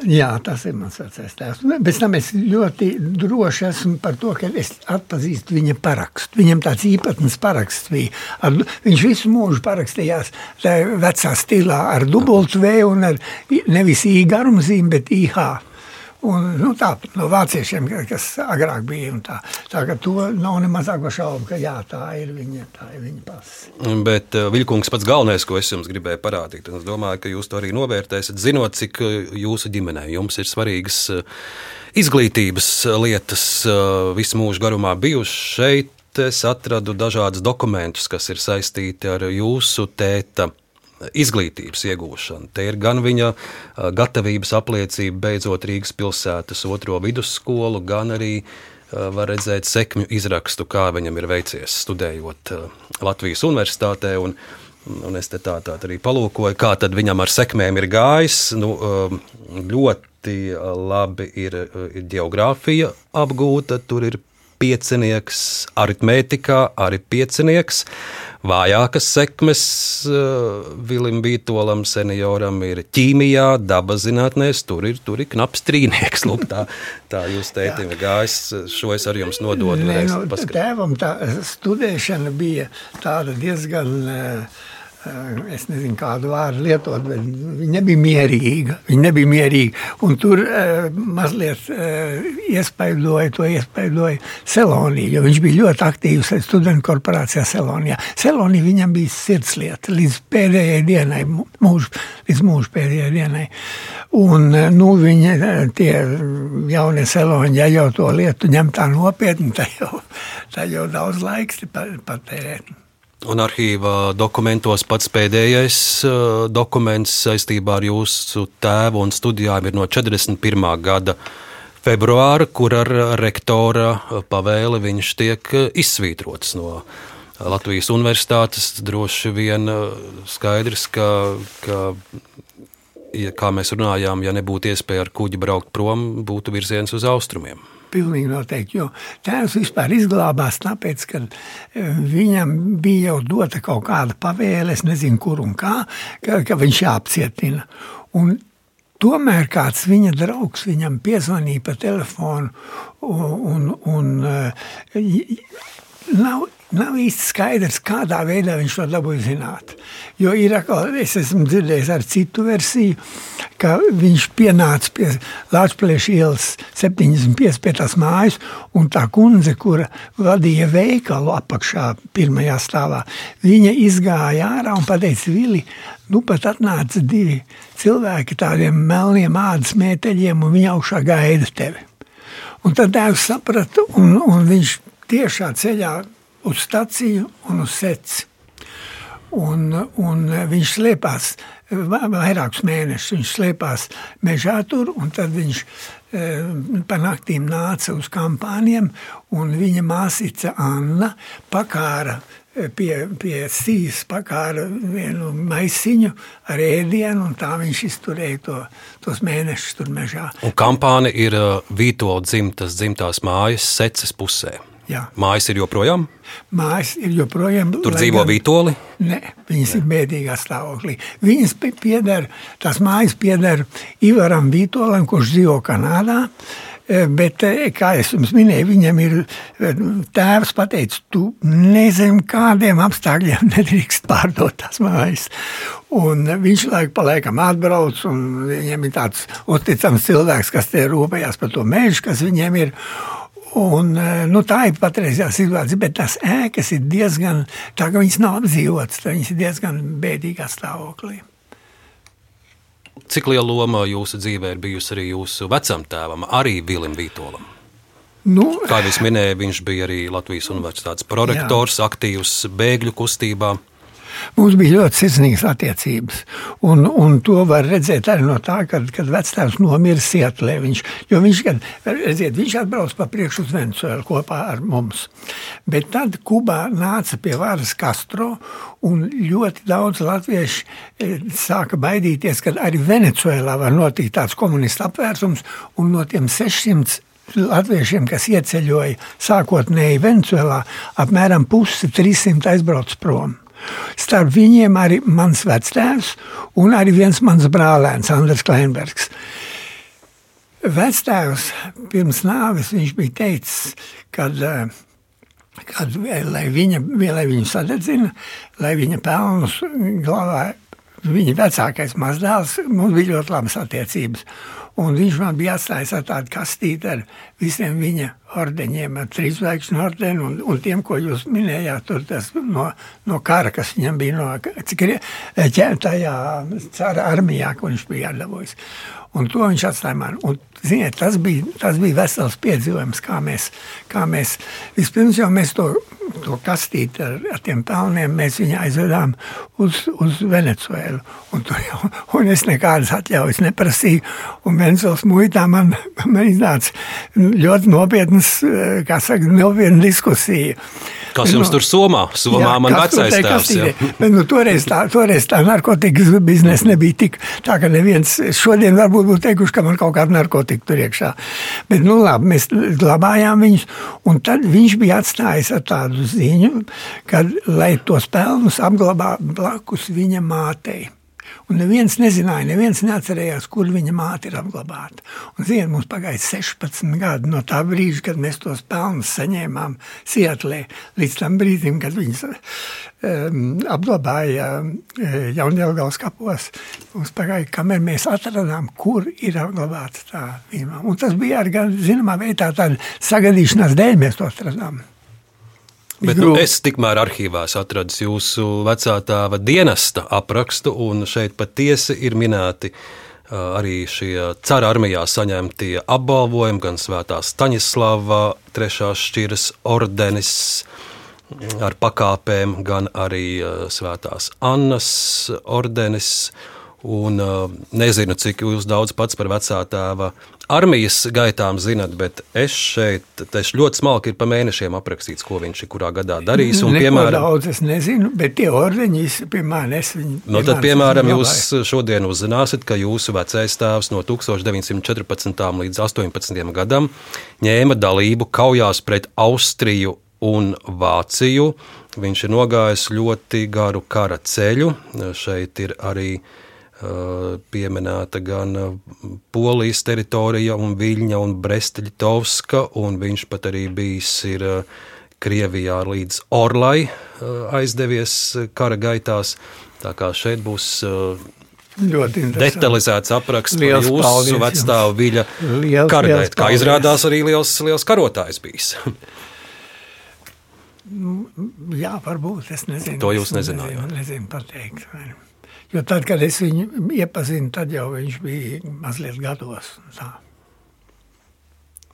Jā, tas ir mans vecais tēvs. Nu, Pēc tam es ļoti droši esmu par to, ka es atpazīstu viņa parakstu. Viņam tāds īpatns paraksts bija. Ar, viņš visu mūžu parakstījās tā vecā stilā ar dubultu V un ar nevis I garumzīm, bet IH. Un, nu, tā no vāciešiem, ka- kas agrāk bija. Tā, tā ka to nav ne mazāko šaubu, ka jā, tā ir viņa, tā ir viņa pasa. Bet uh, Viļkungs pats galvenais, ko es jums gribēju parādīt, un es domāju, ka jūs to arī novērtēsiet, zinot, cik uh, jūsu ģimenē jums ir svarīgas uh, izglītības lietas visu mūžu garumā bijušas šeit. Es atradu dažādus dokumentus, kas ir saistīti ar jūsu tēta izglītības iegūšanu. Te ir gan viņa gatavības apliecība beidzot Rīgas pilsētas otro vidusskolu, gan arī var redzēt sekmju izrakstu, kā viņam ir veicies studējot Latvijas universitātē. Un, un es te tā, tā arī palūkoju, kā viņam ar sekmēm ir gājis. Nu, ļoti labi ir, ir geogrāfija apgūta, tur ir piecinieks, aritmētikā arī piecinieks. Vājākas sekmes uh, Vilim Vītolam, senioram, ir ķīmijā, dabas zinātnēs. Tur ir, tur ir knaps trīnieks. Lūk, tā, tā jūs tētim ir gājis. Šo es arī jums nododu. Nē, nu, tēvam tā studēšana bija tāda diezgan uh, es nezinu, kādu vārdu lietot, bet viņa nebija mierīga. Viņa nebija mierīga. Un tur uh, mazliet uh, iespaidoja to iespaidoja Selonija, jo viņš bija ļoti aktīvs studentu korporācijā Selonijā. Selonija viņam bija sirdslieta līdz pēdējai dienai, mūžu, līdz mūžu pēdējai dienai. Un, nu, viņa, tie jaunie Seloni, ja jau to lietu ņem tā nopietni, tad jau, tad jau daudz laiks patērēt. Un arhīvā dokumentos pats pēdējais uh, dokuments saistībā ar jūsu tēvu un studijām ir no 41. gada februāra, kur ar rektora pavēli viņš tiek izsvītrots no Latvijas universitātes. Droši vien uh, skaidrs, ka, ka ja, kā mēs runājām, ja nebūtu iespēja ar kuģi braukt prom, būtu virziens uz austrumiem. Pilnīgi noteikti. Jo tēvs vispār izglābās, tāpēc, ka e, viņam bija jau dota kaut kāda pavēle, es nezinu, kur un kā, ka, ka viņš jāapcietina. Un Tomēr kāds viņa draugs viņam piezvanīja pa telefonu, un, un, un e, nav Nav īsti skaidrs, kādā veidā viņš to dabūja zināt. Jo ir es esmu dzirdējis ar citu versiju, ka viņš pienāca pie Latvijas ielas 75 pie tās mājas, un tā kundze, kura vadīja veikalu apakšā pirmajā stāvā, viņa izgāja ārā un pateica, Vili, nu pat atnāca divi cilvēki tādiem melniem ādas mēteļiem, un viņi augšā gaida tevi. Un tad tēvs saprata, un, un viņš tiešā ceļā uz staciju un uz seci. Un, un viņš slēpās vairākus mēnešus. Viņš slēpās mežā tur, un tad viņš e, pa naktīm nāca uz kampāniem, un viņa māsīca Anna pakāra e, pie, pie sijas, pakāra vienu maisiņu ar ēdienu, un tā viņš izturēja to, tos mēnešus tur mežā. Un kampāni ir e, Vīto dzimtas, dzimtās mājas seces pusē. Jā. Mājas ir joprojām? Mājas ir joprojām. Tur dzīvo gan, vītoli? Nē, viņas ne. ir bēdīgā stāvoklī. Viņas pieder, tās mājas pieder Ivaram Vītolam, kurš dzīvo Kanādā. E, bet, e, kā jau jums minēju, viņam ir e, tēvs pateicis, tu nezini, kādiem apstākļiem nedrīkst pārdot tās mājas. Un viņš laiku pa laikam atbrauc, un viņam ir tāds uzticams cilvēks, kas te rūpējās par to mežu, kas viņiem ir. Un, e, nu, tā ir patreizējā situācija, bet tās ēkas ir diezgan, tā kā viņas nav apdzīvotas, viņas ir diezgan bēdīgā stāvoklī. Cik liela loma jūsu dzīvē ir bijusi arī jūsu vecam tēvam, arī Vilim Vītolam? Nu, Kā jau es minēju, viņš bija arī Latvijas Universitātes prorektors, jā. aktīvs bēgļu kustībā. Mums bija ļoti sirsnīgas attiecības. Un, un to var redzēt arī no tā, kad, kad vectēvs nomira Sietlē. Viņš, viņš, kad, redziet, viņš atbrauc pa priekšu uz Venecuēlu kopā ar mums. Bet tad Kubā nāca pie varas Castro un ļoti daudz latviešu e, sāka baidīties, ka arī Venecuēlā var notikt tāds komunistu apvērsums un no tiem 600 latviešiem, kas ieceļoja sākotnēji Venecuēlā, apmēram pusi 300 aizbrauc prom. Starp viņiem arī mans vectēvs un arī viens mans brālēns, Andris Kleinbergs. Vectēvs pirms nāves bija teicis, kad, kad lai, viņa, lai viņu sadedzina, lai viņa pelnus glabāja viņa vecākais mazdēls, mums bija ļoti labas attiecības. Un viņš man bija atstājis ar tādu kastīti ar visiem viņa ordeņiem, ar trīsvaigžņu ordeni un, un tiem, ko jūs minējāt, tur tas no, no kara, kas viņam bija no, cik ir tajā cara armijā, ko viņš bija atdavojis. Un to viņš atstāja man. Un, ziniet, tas, bija, tas bija vesels piedzīvojums, kā mēs, kā mēs vispirms jau mēs to, to kastīti ar, ar tiem pelniem, mēs viņu aizvedām uz, uz Venecuēlu. Un, jau, un es nekādas atļaujas neprasīju. Un Venecijas muitā man, man iznāca ļoti nopietnas, kā saka, nopietna diskusija. Kas jums nu, tur somā? Somā jā, man vecais tēvs. Nu, toreiz tā, toreiz tā narkotikas biznesa nebija tik tā, ka neviens šodien varbūt būtu teikuši, ka man kaut kāda narkotika tur iekšā. Bet, nu labi, mēs glabājām viņus, un tad viņš bija atstājis ar tādu ziņu, ka, lai tos pelnus apglabā blakus viņa mātei. Un neviens nezināja, neviens neatcerējās, kur viņa māte ir apglabāta. Un, ziniet, mums pagāja 16 gadi no tā brīža, kad mēs tos pelnus saņēmām Sietlē, līdz tam brīdim, kad viņas um, apglabāja uh, Jaunjelgavas kapos. Mums pagāja, kamēr mēs atradām, kur ir apglabāta tā viņa. Un tas bija ar gan zināmā veidā tāda sagadīšanās dēļ mēs to atradām. Bet nu, es tikmēr arhīvā atradu jūsu vecā tēva dienesta aprakstu, un šeit patiesi ir minēti arī šie cara armijā saņemtie apbalvojumi, gan Svētā Staņislava, trešās šķiras ordenis ar pakāpēm, gan arī Svētās Annas ordenis. Un, uh, nezinu, cik jūs daudz pats par vecā tēva armijas gaitām zinat, bet es šeit es ļoti smalki ir pa mēnešiem aprakstīts, ko viņš ir kurā gadā darījis. Un, Neko piemēram, daudz es nezinu, bet tie ordeņi, es viņu. Nu, tad, piemēram, jūs šodien uzzināsiet, ka jūsu vecais tēvs no 1914. līdz 18. gadam ņēma dalību kaujās pret Austriju un Vāciju. Viņš ir nogājis ļoti garu kara ceļu. Šeit ir arī uh, pieminēta gan Polijas teritorija, un Viļņa un Bresteļtovska, un viņš pat arī bijis ir Krievijā līdz Orlai aizdevies kara gaitās. Tā kā šeit būs Ļoti detalizēts apraksts liels par jūsu vecstāvu viļa kara gaitu. Kā izrādās arī liels, liels karotājs bijis. Jā, varbūt es nezinu. To jūs nezinājāt. Nezinu, nezinu pateikt. Jo tad, kad es viņu iepazinu, tad jau viņš bija mazliet gados. Tā.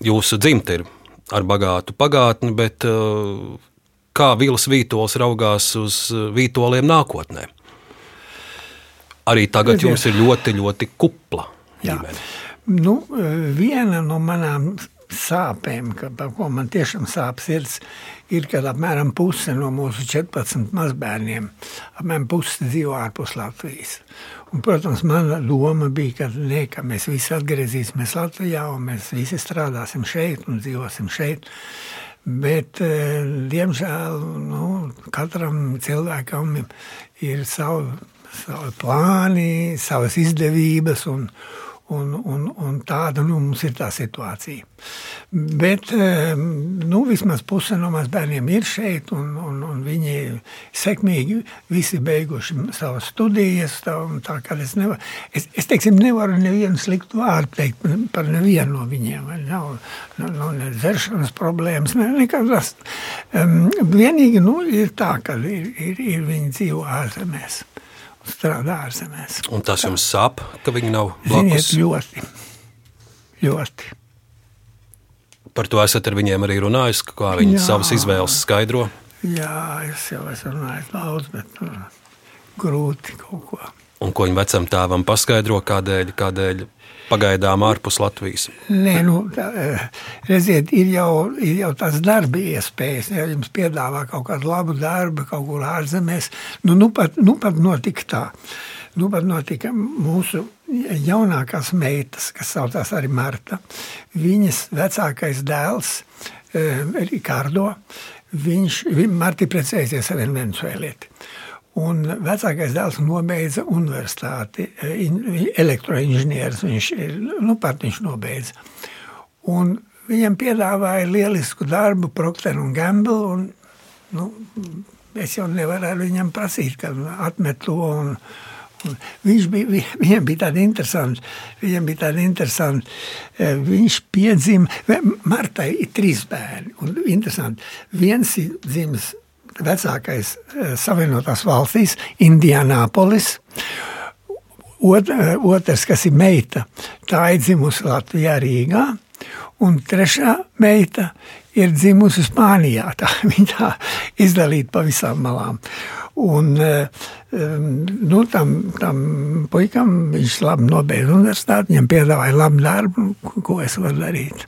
Jūsu dzimta ir ar bagātu pagātni, bet uh, kā Vils Vītols raugās uz uh, Vītoliem nākotnē? Arī tagad jums ir ļoti, ļoti kupla ģimene. Nu, viena no manām sāpēm, ka, par ko man tiešām sāp sirds, ir, ka apmēram puse no mūsu 14 mazbērniem, apmēram puse dzīvo ārpus Latvijas. Un, protams, mana doma bija, ka, ne, ka mēs visi atgriezīsimies Latvijā un mēs visi strādāsim šeit un dzīvosim šeit. Bet, eh, diemžēl, nu, katram cilvēkam ir savi, savi plāni, savas izdevības un, Un, un, un tāda nu, mums ir tā situācija. Bet nu, vismaz puse no maziem bērniem ir šeit, un, un, un viņi sekmīgi visi beiguši savas studijas. Tā, tā, es, nevar, es, es teiksim, nevaru nevienu sliktu vārdu teikt par nevienu no viņiem. Nav, nav, nav ne dzeršanas problēmas, ne, nekas. Um, vienīgi nu, ir tā, ka ir, ir, ir viņi dzīvo ārzemēs strādā ārzemēs. Un tas jums sāp, ka viņi nav blakus? Ziniet, ļoti. ļoti. Par to esat ar viņiem arī runājis, kā viņi Jā. savas izvēles skaidro? Jā, es jau esmu runājis daudz, bet nu, grūti kaut ko. Un ko viņa vecam tēvam paskaidro, kādēļ, kādēļ pagaidām ārpus Latvijas? Nē, nu, tā, redziet, ir jau, ir jau tās darba iespējas. Ja jums piedāvā kaut kādu labu darbu, kaut kur ārzemēs, nu, nu, pat, nu pat notika tā. Nu, pat notika mūsu jaunākās meitas, kas saucās arī Marta. Viņas vecākais dēls, eh, Rikārdo, viņš, Marta ir precējusies ar vienu venecuēlieti. Un vecākais dēls nobeidza universitāti, elektroinženieris. Viņš ir nu, pat viņš nobeidza. Un viņam piedāvāja lielisku darbu, Procter un Gamble. Un, nu, es jau nevaru viņam prasīt, ka atmet to. Un, un viņš bija, viņam bija tāda interesanta, viņam bija tāda interesanta, e, viņš piedzima, Martai ir trīs bērni, un interesanti, viens ir dzimis vecākais eh, Savienotās valstīs, Indianapolis. Eh, otrs, kas ir meita, tā ir dzimusi Latvijā, Rīgā. Un trešā meita ir dzimusi Spānijā. Tā, viņa izdalīta pa visām malām. Un, eh, nu, tam, tam puikam viņš labi nobeidza universitāti, viņam piedāvāja labu darbu, ko es varu darīt.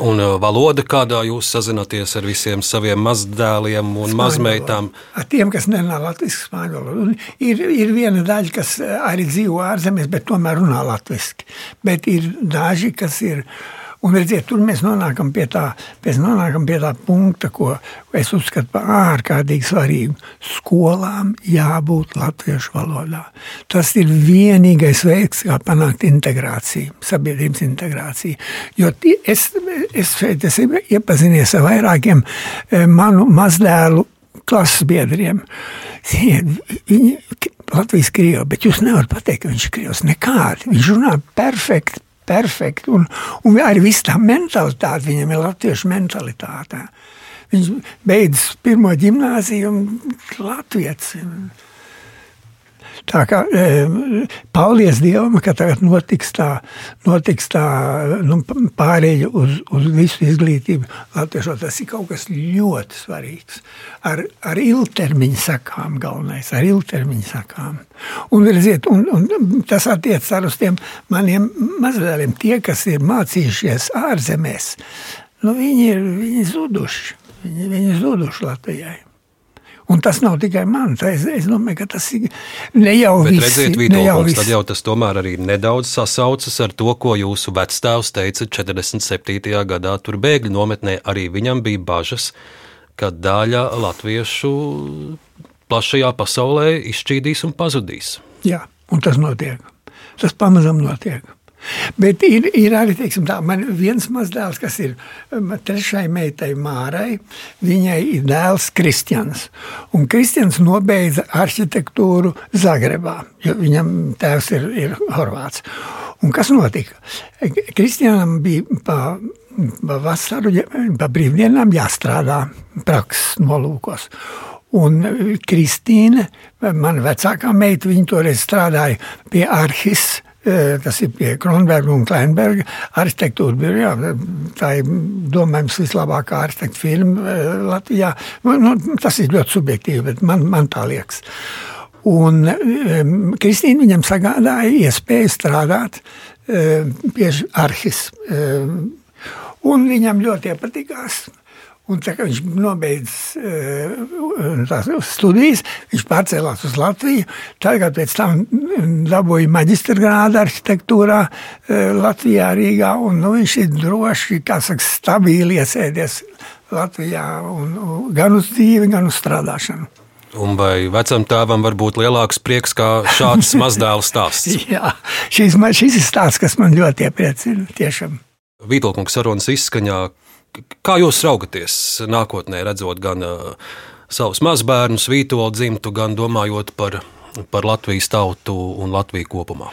Un uh, valoda, kādā jūs sazināties ar visiem saviem mazdēliem un spāņu mazmeitām? Ar tiem, kas nerunā latviešu spāņu valodu. Ir, ir viena daļa, kas uh, arī dzīvo ārzemēs, bet tomēr runā latviešu. Bet ir daži, kas ir Un redziet, tur mēs nonākam pie tā, mēs nonākam pie tā punkta, ko es uzskatu par ārkārtīgi svarīgu. Skolām jābūt latviešu valodā. Tas ir vienīgais veids, kā panākt integrāciju, sabiedrības integrāciju. Jo es, es šeit esmu iepazinies ar vairākiem eh, manu mazdēlu klases biedriem. Viņi Latvijas krievi, bet jūs nevarat pateikt, ka viņš ir krievs. Nekādi. Viņš runā perfekti perfekti. Un, un arī viss tā mentalitāte, viņam ir latviešu mentalitāte. Viņš beidz pirmo gimnāziju un Latvijas. Tā kā e, paldies Dievam, ka tagad notiks tā, notiks tā nu, pārēja uz, uz visu izglītību. Latviešot, tas ir kaut kas ļoti svarīgs. Ar, ar ilgtermiņa sakām galvenais, ar ilgtermiņa sakām. Un, redziet, un, un tas attiec ar uz tiem maniem mazvēliem, tie, kas ir mācījušies ārzemēs. Nu, viņi ir viņi zuduši. Viņi, viņi ir zuduši Latvijai. Un tas nav tikai man. Es, es domāju, ka tas ir ne jau Bet visi. Redziet, visi. tad jau tas tomēr arī nedaudz sasaucas ar to, ko jūsu vecstāvs teica 47. gadā. Tur bēgļu nometnē arī viņam bija bažas, ka daļa latviešu plašajā pasaulē izšķīdīs un pazudīs. Jā, un tas notiek. Tas pamazām notiek. Bet ir, ir arī teiksim, tā, man viens mazdēls, kas ir um, trešai meitai Mārai. Viņai ir dēls Kristians. Un Kristians nobeidza arhitektūru Zagrebā, jo viņam tēvs ir, ir Horvāts. Un kas notika? Kristianam bija pa, pa vasaru, pa brīvdienām jāstrādā prakses nolūkos. Un Kristīne, mana vecākā meita, viņa toreiz strādāja pie arhis Tas ir pie Kronberga un Kleinberga arhitektūra birojā. Tā ir, domājams, vislabākā arhitekta filma Latvijā. Nu, tas ir ļoti subjektīvi, bet man, man tā liekas. Un um, Kristīna viņam sagādāja iespēju strādāt um, pie arhis. Um, un viņam ļoti iepatikās. Un tā, viņš nobeidz uh, tās studijas, viņš pārcēlās uz Latviju. Tagad pēc tam dabūja maģistra grādu arhitektūrā uh, Latvijā, Rīgā. Un, nu, viņš ir droši, kā saka, stabili iesēdies Latvijā un, un, gan uz dzīvi, gan uz strādāšanu. Un vai vecam tēvam var būt lielāks prieks kā šāds mazdēls stāsts? Jā, šis, man, šis ir stāsts, kas man ļoti iepriecina. Tiešām. Vītolkungs sarunas izskaņā, kā jūs raugaties nākotnē, redzot gan uh, savus mazbērnus, vītolu dzimtu, gan domājot par, par Latvijas tautu un Latviju kopumā?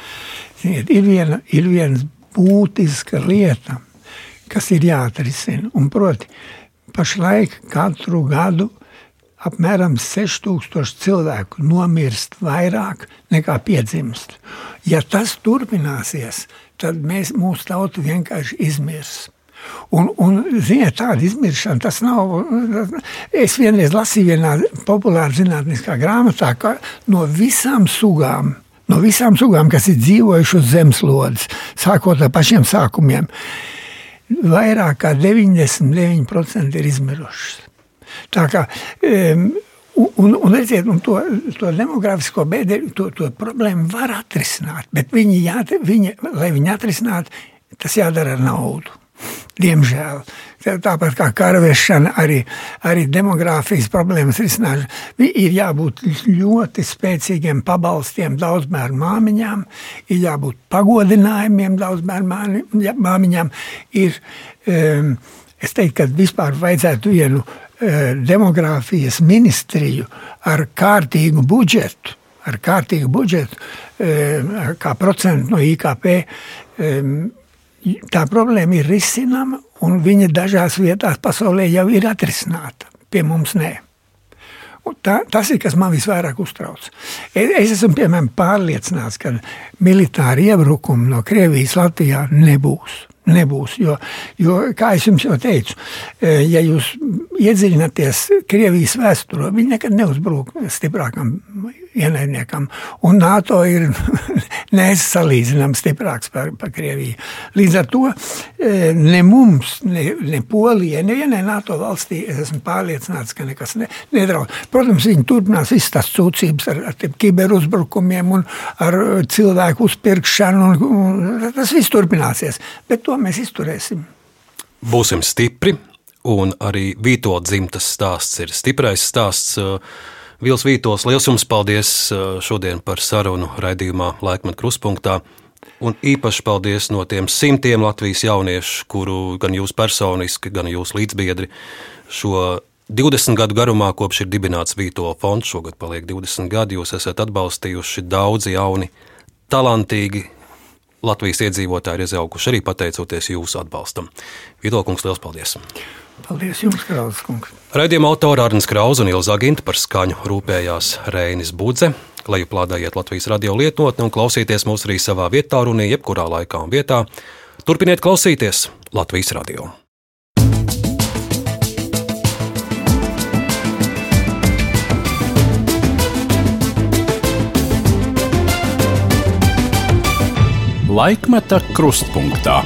Ziniet, ir, viena, ir viena būtiska lieta, kas ir jāatrisina. Un proti, pašlaik katru gadu apmēram 6000 cilvēku nomirst vairāk nekā piedzimst. Ja tas turpināsies, tad mēs, mūsu tauta vienkārši izmirs. Un, un ziniet, tāda izmiršana, tas nav. Es vienreiz lasīju vienā populārā zinātniskā grāmatā, ka no visām sugām, no visām sugām, kas ir dzīvojušas uz zemeslodes, sākot ar pašiem sākumiem, vairāk kā 99% ir izmirušas. Tā kā, um, un, un, redziet, un to, to demografisko bēdu, to, to problēmu var atrisināt, bet viņi, jā, viņi, lai viņi atrisinātu, tas jādara ar naudu. Diemžēl. Tāpat kā karavešana, arī, arī demogrāfijas problēmas risināšana. Ir jābūt ļoti spēcīgiem pabalstiem daudzbērnu māmiņām, ir jābūt pagodinājumiem daudzbērnu māmiņām. Ir, um, es teiktu, ka vispār vajadzētu vienu demogrāfijas ministriju ar kārtīgu budžetu, ar kārtīgu budžetu, kā procentu no IKP, tā problēma ir risināma, un viņa dažās vietās pasaulē jau ir atrisināta. Pie mums nē. Un tā, tas ir kas man visvairāk uztrauc. Es, es esmu piemēram pārliecināts, ka militāri iebrukumi no Krievijas Latvijā nebūs. Nebūs, jo, jo, kā jau jau teicu, ja jūs iedziļināties Krievijas vēsturē, viņi nekad neuzbrūk stiprākam ienaidniekam. Un NATO ir nesalīdzināms stiprāks par, par Krieviju. Līdz ar to ne mums, ne, ne Polijai, nevienai NATO valstī, es esmu pārliecināts, ka nekas ne, nedraud. Protams, viņi turpinās visas tās sūdzības ar, ar kiberuzbrukumiem un ar cilvēku uzpirkšanu. Un, un, tas viss turpināsies, bet to mēs izturēsim. būsim stipri, un arī Vītola dzimtas stāsts ir stiprais stāsts. Vils Vītols, liels jums paldies šodien par sarunu raidījumā Laikmat Kruspunktā. Un īpaši paldies no tiem simtiem Latvijas jauniešu, kuru gan jūs personiski, gan jūs līdzbiedri šo 20 gadu garumā, kopš ir dibināts Vītola fonds, šogad paliek 20 gadi, jūs esat atbalstījuši daudzi jauni, talantīgi Latvijas iedzīvotāji ir izauguši arī pateicoties jūsu atbalstam. Vītola kungs, liels paldies! Paldies jums, Krausas kungs! Raidījuma autora Arnēs Krausa un Ilza Ginta par skaņu rūpējās Reinis Budze. Lejuplādējiet Latvijas radio lietotni un klausieties mūs arī savā vietā, runī, jebkurā laikā un vietā. Turpiniet klausīties Latvijas radio! Laikmeta krustpunktā.